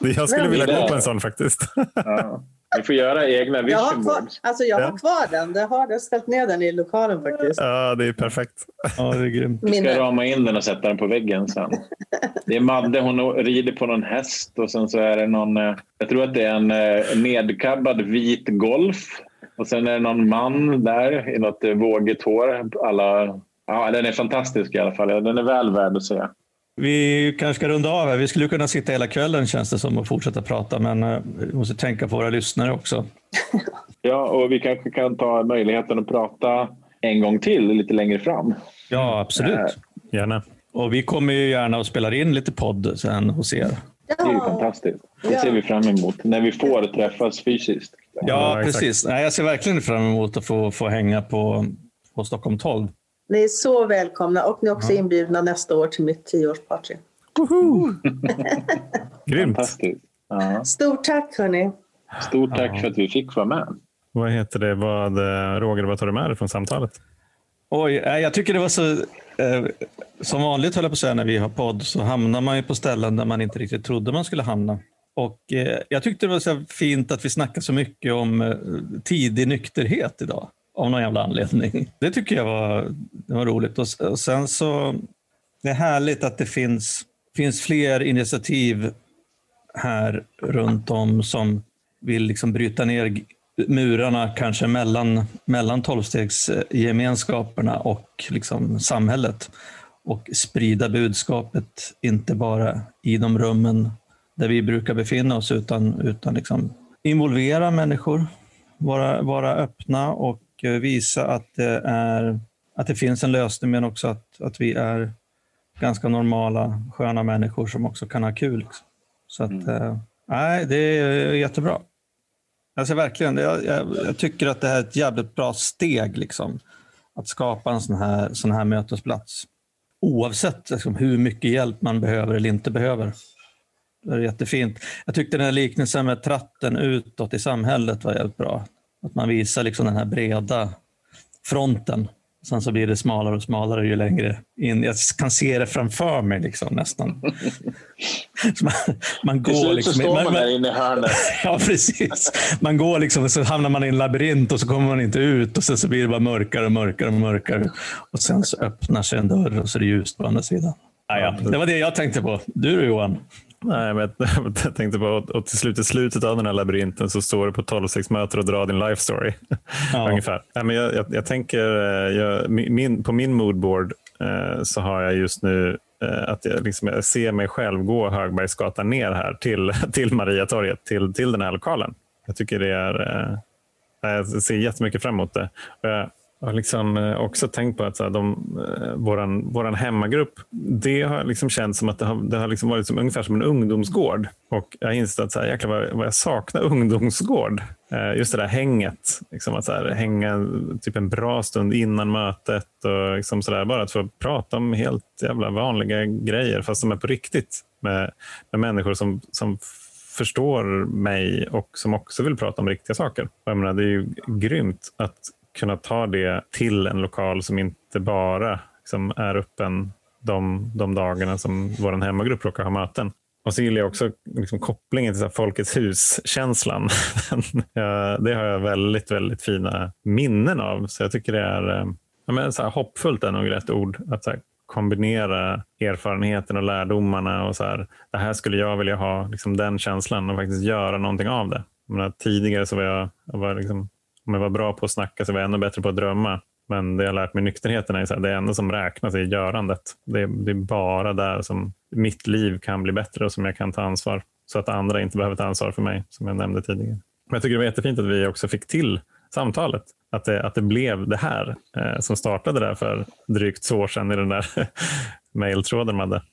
[LAUGHS] Jag skulle vilja gå på en sån faktiskt. Ja. Ni får göra egna vision jag har kvar, Alltså jag har kvar den. Jag har ställt ner den i lokalen faktiskt. Ja, det är perfekt. Ja, det är grymt. Vi ska rama in den och sätta den på väggen sen. Det är Madde, hon rider på någon häst och sen så är det någon, eh, jag tror att det är en eh, nedkabbad vit golf. Och sen är det någon man där i något eh, vågigt hår. Alla, ja, den är fantastisk i alla fall. Den är väl värd att se. Vi kanske ska runda av här. Vi skulle kunna sitta hela kvällen känns det som och fortsätta prata, men eh, vi måste tänka på våra lyssnare också. [LAUGHS] Ja, och vi kanske kan ta möjligheten att prata en gång till lite längre fram. Ja, absolut. Äh. Gärna. Och vi kommer ju gärna att spela in lite podd sen hos er. Ja. Det är fantastiskt. Det ser vi fram emot när vi får träffas fysiskt. Ja, ja precis. Nej, jag ser verkligen fram emot att få, få hänga på, på Stockholm 12. Ni är så välkomna och ni är också ja. inbjudna nästa år till mitt tioårsparty. [LAUGHS] Grymt. Ja. Stort tack hörni. Stort tack ja. för att vi fick vara med. Vad heter det? Vad, eh, Roger, vad tar du med dig från samtalet? Oj, jag tycker det var så... Eh, som vanligt höll jag på att säga när vi har podd så hamnar man ju på ställen där man inte riktigt trodde man skulle hamna. Och eh, jag tyckte det var så fint att vi snackade så mycket om eh, tidig nykterhet idag av någon jävla anledning. [LAUGHS] Det tycker jag var, det var roligt. Och, och sen så, det är härligt att det finns, finns fler initiativ här runt om som vill liksom bryta ner murarna kanske mellan, mellan tolvstegsgemenskaperna och liksom samhället och sprida budskapet, inte bara i de rummen där vi brukar befinna oss, utan, utan liksom involvera människor, vara, vara öppna och visa att det, är, att det finns en lösning, men också att, att vi är ganska normala, sköna människor som också kan ha kul. Liksom. Så att, mm. eh, nej, det är jättebra. Alltså verkligen, jag, jag, jag, tycker att det här är ett jävligt bra steg. Liksom, att skapa en sån här, sån här mötesplats. Oavsett liksom, hur mycket hjälp man behöver eller inte behöver. Det är jättefint. Jag tyckte den här liknelsen med tratten utåt i samhället var jävligt bra. Att man visar liksom den här breda fronten Sen så blir det smalare och smalare ju längre in. Jag kan se det framför mig liksom, nästan. [LAUGHS] man, man går Till slut liksom, så står man, man där inne i hörnet. [LAUGHS] ja, precis. Man går liksom och så hamnar man i en labyrint och så kommer man inte ut och sen så blir det bara mörkare och mörkare och mörkare. Och sen så öppnar sig en dörr och så är det ljust på andra sidan. Ah, ja. Det var det jag tänkte på. Du då Johan? Nej, men jag [LAUGHS] tänkte på och till slut, i slutet av den här labyrinten så står du på 12-6 och drar din life story. [LAUGHS] Ja. Ungefär. Nej, men jag, jag, jag tänker, eh, jag, min, på min moodboard eh, så har jag just nu eh, att jag, liksom, jag ser mig själv gå Högbergsgatan ner här till, [LAUGHS] till Mariatorget, till, till den här lokalen. Jag tycker det är, eh, jag ser jättemycket fram emot det. Jag, jag har liksom eh, också tänkt på att så här, de, eh, våran, våran hemmagrupp, det har liksom känts som att det har, det har liksom varit som, ungefär som en ungdomsgård. Och jag har insett att så här, jäklar vad, vad jag saknar ungdomsgård. Eh, just det där hänget. Liksom att så här, hänga typ en bra stund innan mötet och liksom så där, bara att få prata om helt jävla vanliga grejer fast de är på riktigt med, med människor som, som förstår mig och som också vill prata om riktiga saker. Jag menar, det är ju grymt att kunna ta det till en lokal som inte bara liksom, är öppen de, de dagarna som vår hemmagrupp råkar ha möten. Och så gillar jag också liksom, kopplingen till så här, Folkets hus-känslan. [LAUGHS] det har jag väldigt, väldigt fina minnen av. Så jag tycker det är eh, ja, men, så här, hoppfullt är nog rätt ord. Att så här, kombinera erfarenheten och lärdomarna. och så här, Det här skulle jag vilja ha, liksom, den känslan och faktiskt göra någonting av det. menar, tidigare så var jag, jag var liksom om jag var bra på att snacka så var jag ännu bättre på att drömma. Men det jag lärt mig i nykterheten är att det enda som räknas är görandet. Det är, det är, bara där som mitt liv kan bli bättre och som jag kan ta ansvar. Så att andra inte behöver ta ansvar för mig, som jag nämnde tidigare. Men jag tycker det var jättefint att vi också fick till samtalet. Att det, att det blev det här eh, som startade där för drygt två år sedan i den där [LAUGHS] mejltråden man hade.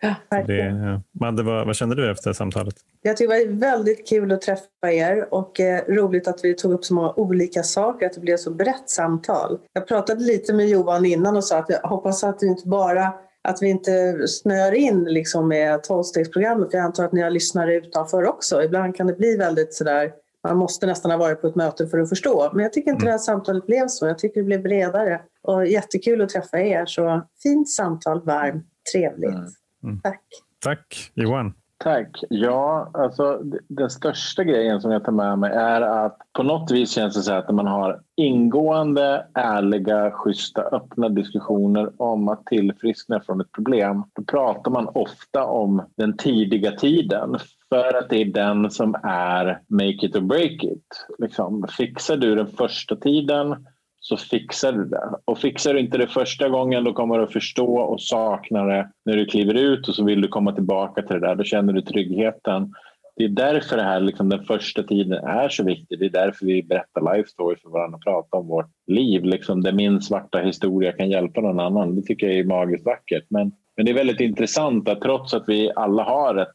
Ja, det, Madde, vad, vad, kände du efter samtalet? Jag tycker det var väldigt kul att träffa er och eh, roligt att vi tog upp så många olika saker, att det blev så brett samtal. Jag pratade lite med Johan innan och sa att jag hoppas att det inte bara att vi inte snör in liksom med tolvstegsprogrammet. Jag antar att ni har lyssnare utanför också. Ibland kan det bli väldigt sådär, man måste nästan ha varit på ett möte för att förstå. Men jag tycker inte mm. det här samtalet blev så. Jag tycker det blev bredare och jättekul att träffa er. Så fint samtal, varmt, trevligt. Mm. Mm. Tack. Tack. Johan? Tack. Ja, alltså den största grejen som jag tar med mig är att på något vis känns det så att när man har ingående, ärliga, schyssta, öppna diskussioner om att tillfriskna från ett problem, då pratar man ofta om den tidiga tiden för att det är den som är make it or break it. Liksom, fixar du den första tiden så fixar du det. Och fixar du inte det första gången då kommer du att förstå och sakna det när du kliver ut och så vill du komma tillbaka till det där. Då känner du tryggheten. Det är därför det här, liksom, den första tiden är så viktig. Det är därför vi berättar life stories för varandra och pratar om vårt liv. Liksom, där min svarta historia kan hjälpa någon annan. Det tycker jag är magiskt vackert. Men, men det är väldigt intressant att trots att vi alla har ett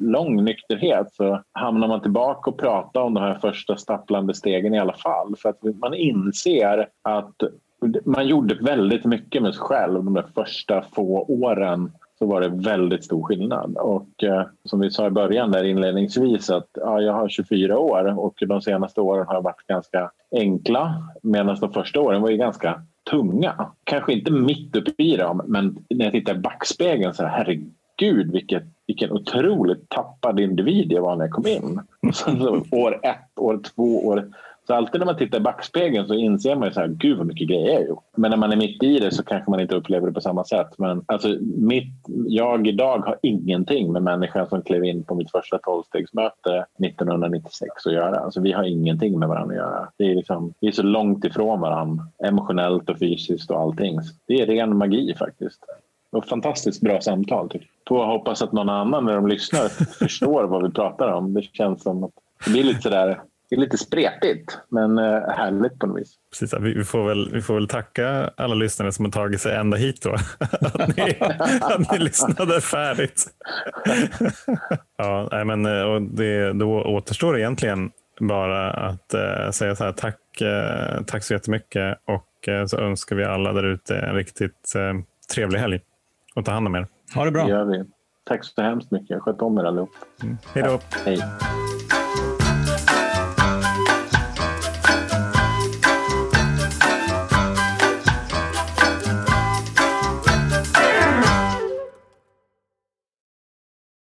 lång nykterhet så hamnar man tillbaka och pratar om de här första stapplande stegen i alla fall. För att man inser att man gjorde väldigt mycket med sig själv de där första få åren så var det väldigt stor skillnad. Och eh, som vi sa i början där inledningsvis att ja, jag har 24 år och de senaste åren har varit ganska enkla medan de första åren var ju ganska tunga. Kanske inte mitt uppe i dem men när jag tittar i backspegeln så här, herregud vilket vilken otroligt tappad individ jag var när jag kom in. [LAUGHS] Så, år ett, år två, år... Så alltid när man tittar i backspegeln så inser man ju så här, gud vad mycket grejer jag gjort. Men när man är mitt i det så kanske man inte upplever det på samma sätt. Men alltså, mitt, jag idag har ingenting med människan som klev in på mitt första tolvstegsmöte 1996 att göra. Alltså, vi har ingenting med varandra att göra. Det är liksom, vi är så långt ifrån varandra emotionellt och fysiskt och allting. Det är ren magi faktiskt. Och fantastiskt bra samtal. Tycker jag. På hoppas att någon annan när de lyssnar [LAUGHS] förstår vad vi pratar om. Det känns som att det blir lite sådär det är lite spretigt, men eh, härligt på något vis. Precis, vi, får väl, vi får väl tacka alla lyssnare som har tagit sig ända hit då. [LAUGHS] att, ni, [LAUGHS] att ni lyssnade färdigt. ja, men, eh, och det, då återstår egentligen bara att eh, säga så här, tack, eh, tack så jättemycket och eh, så önskar vi alla där ute en riktigt eh, trevlig helg och ta hand om er. Ha det bra. Det gör vi. Tack så hemskt mycket. Sköt om er allihop. Mm. Hej då. Hej.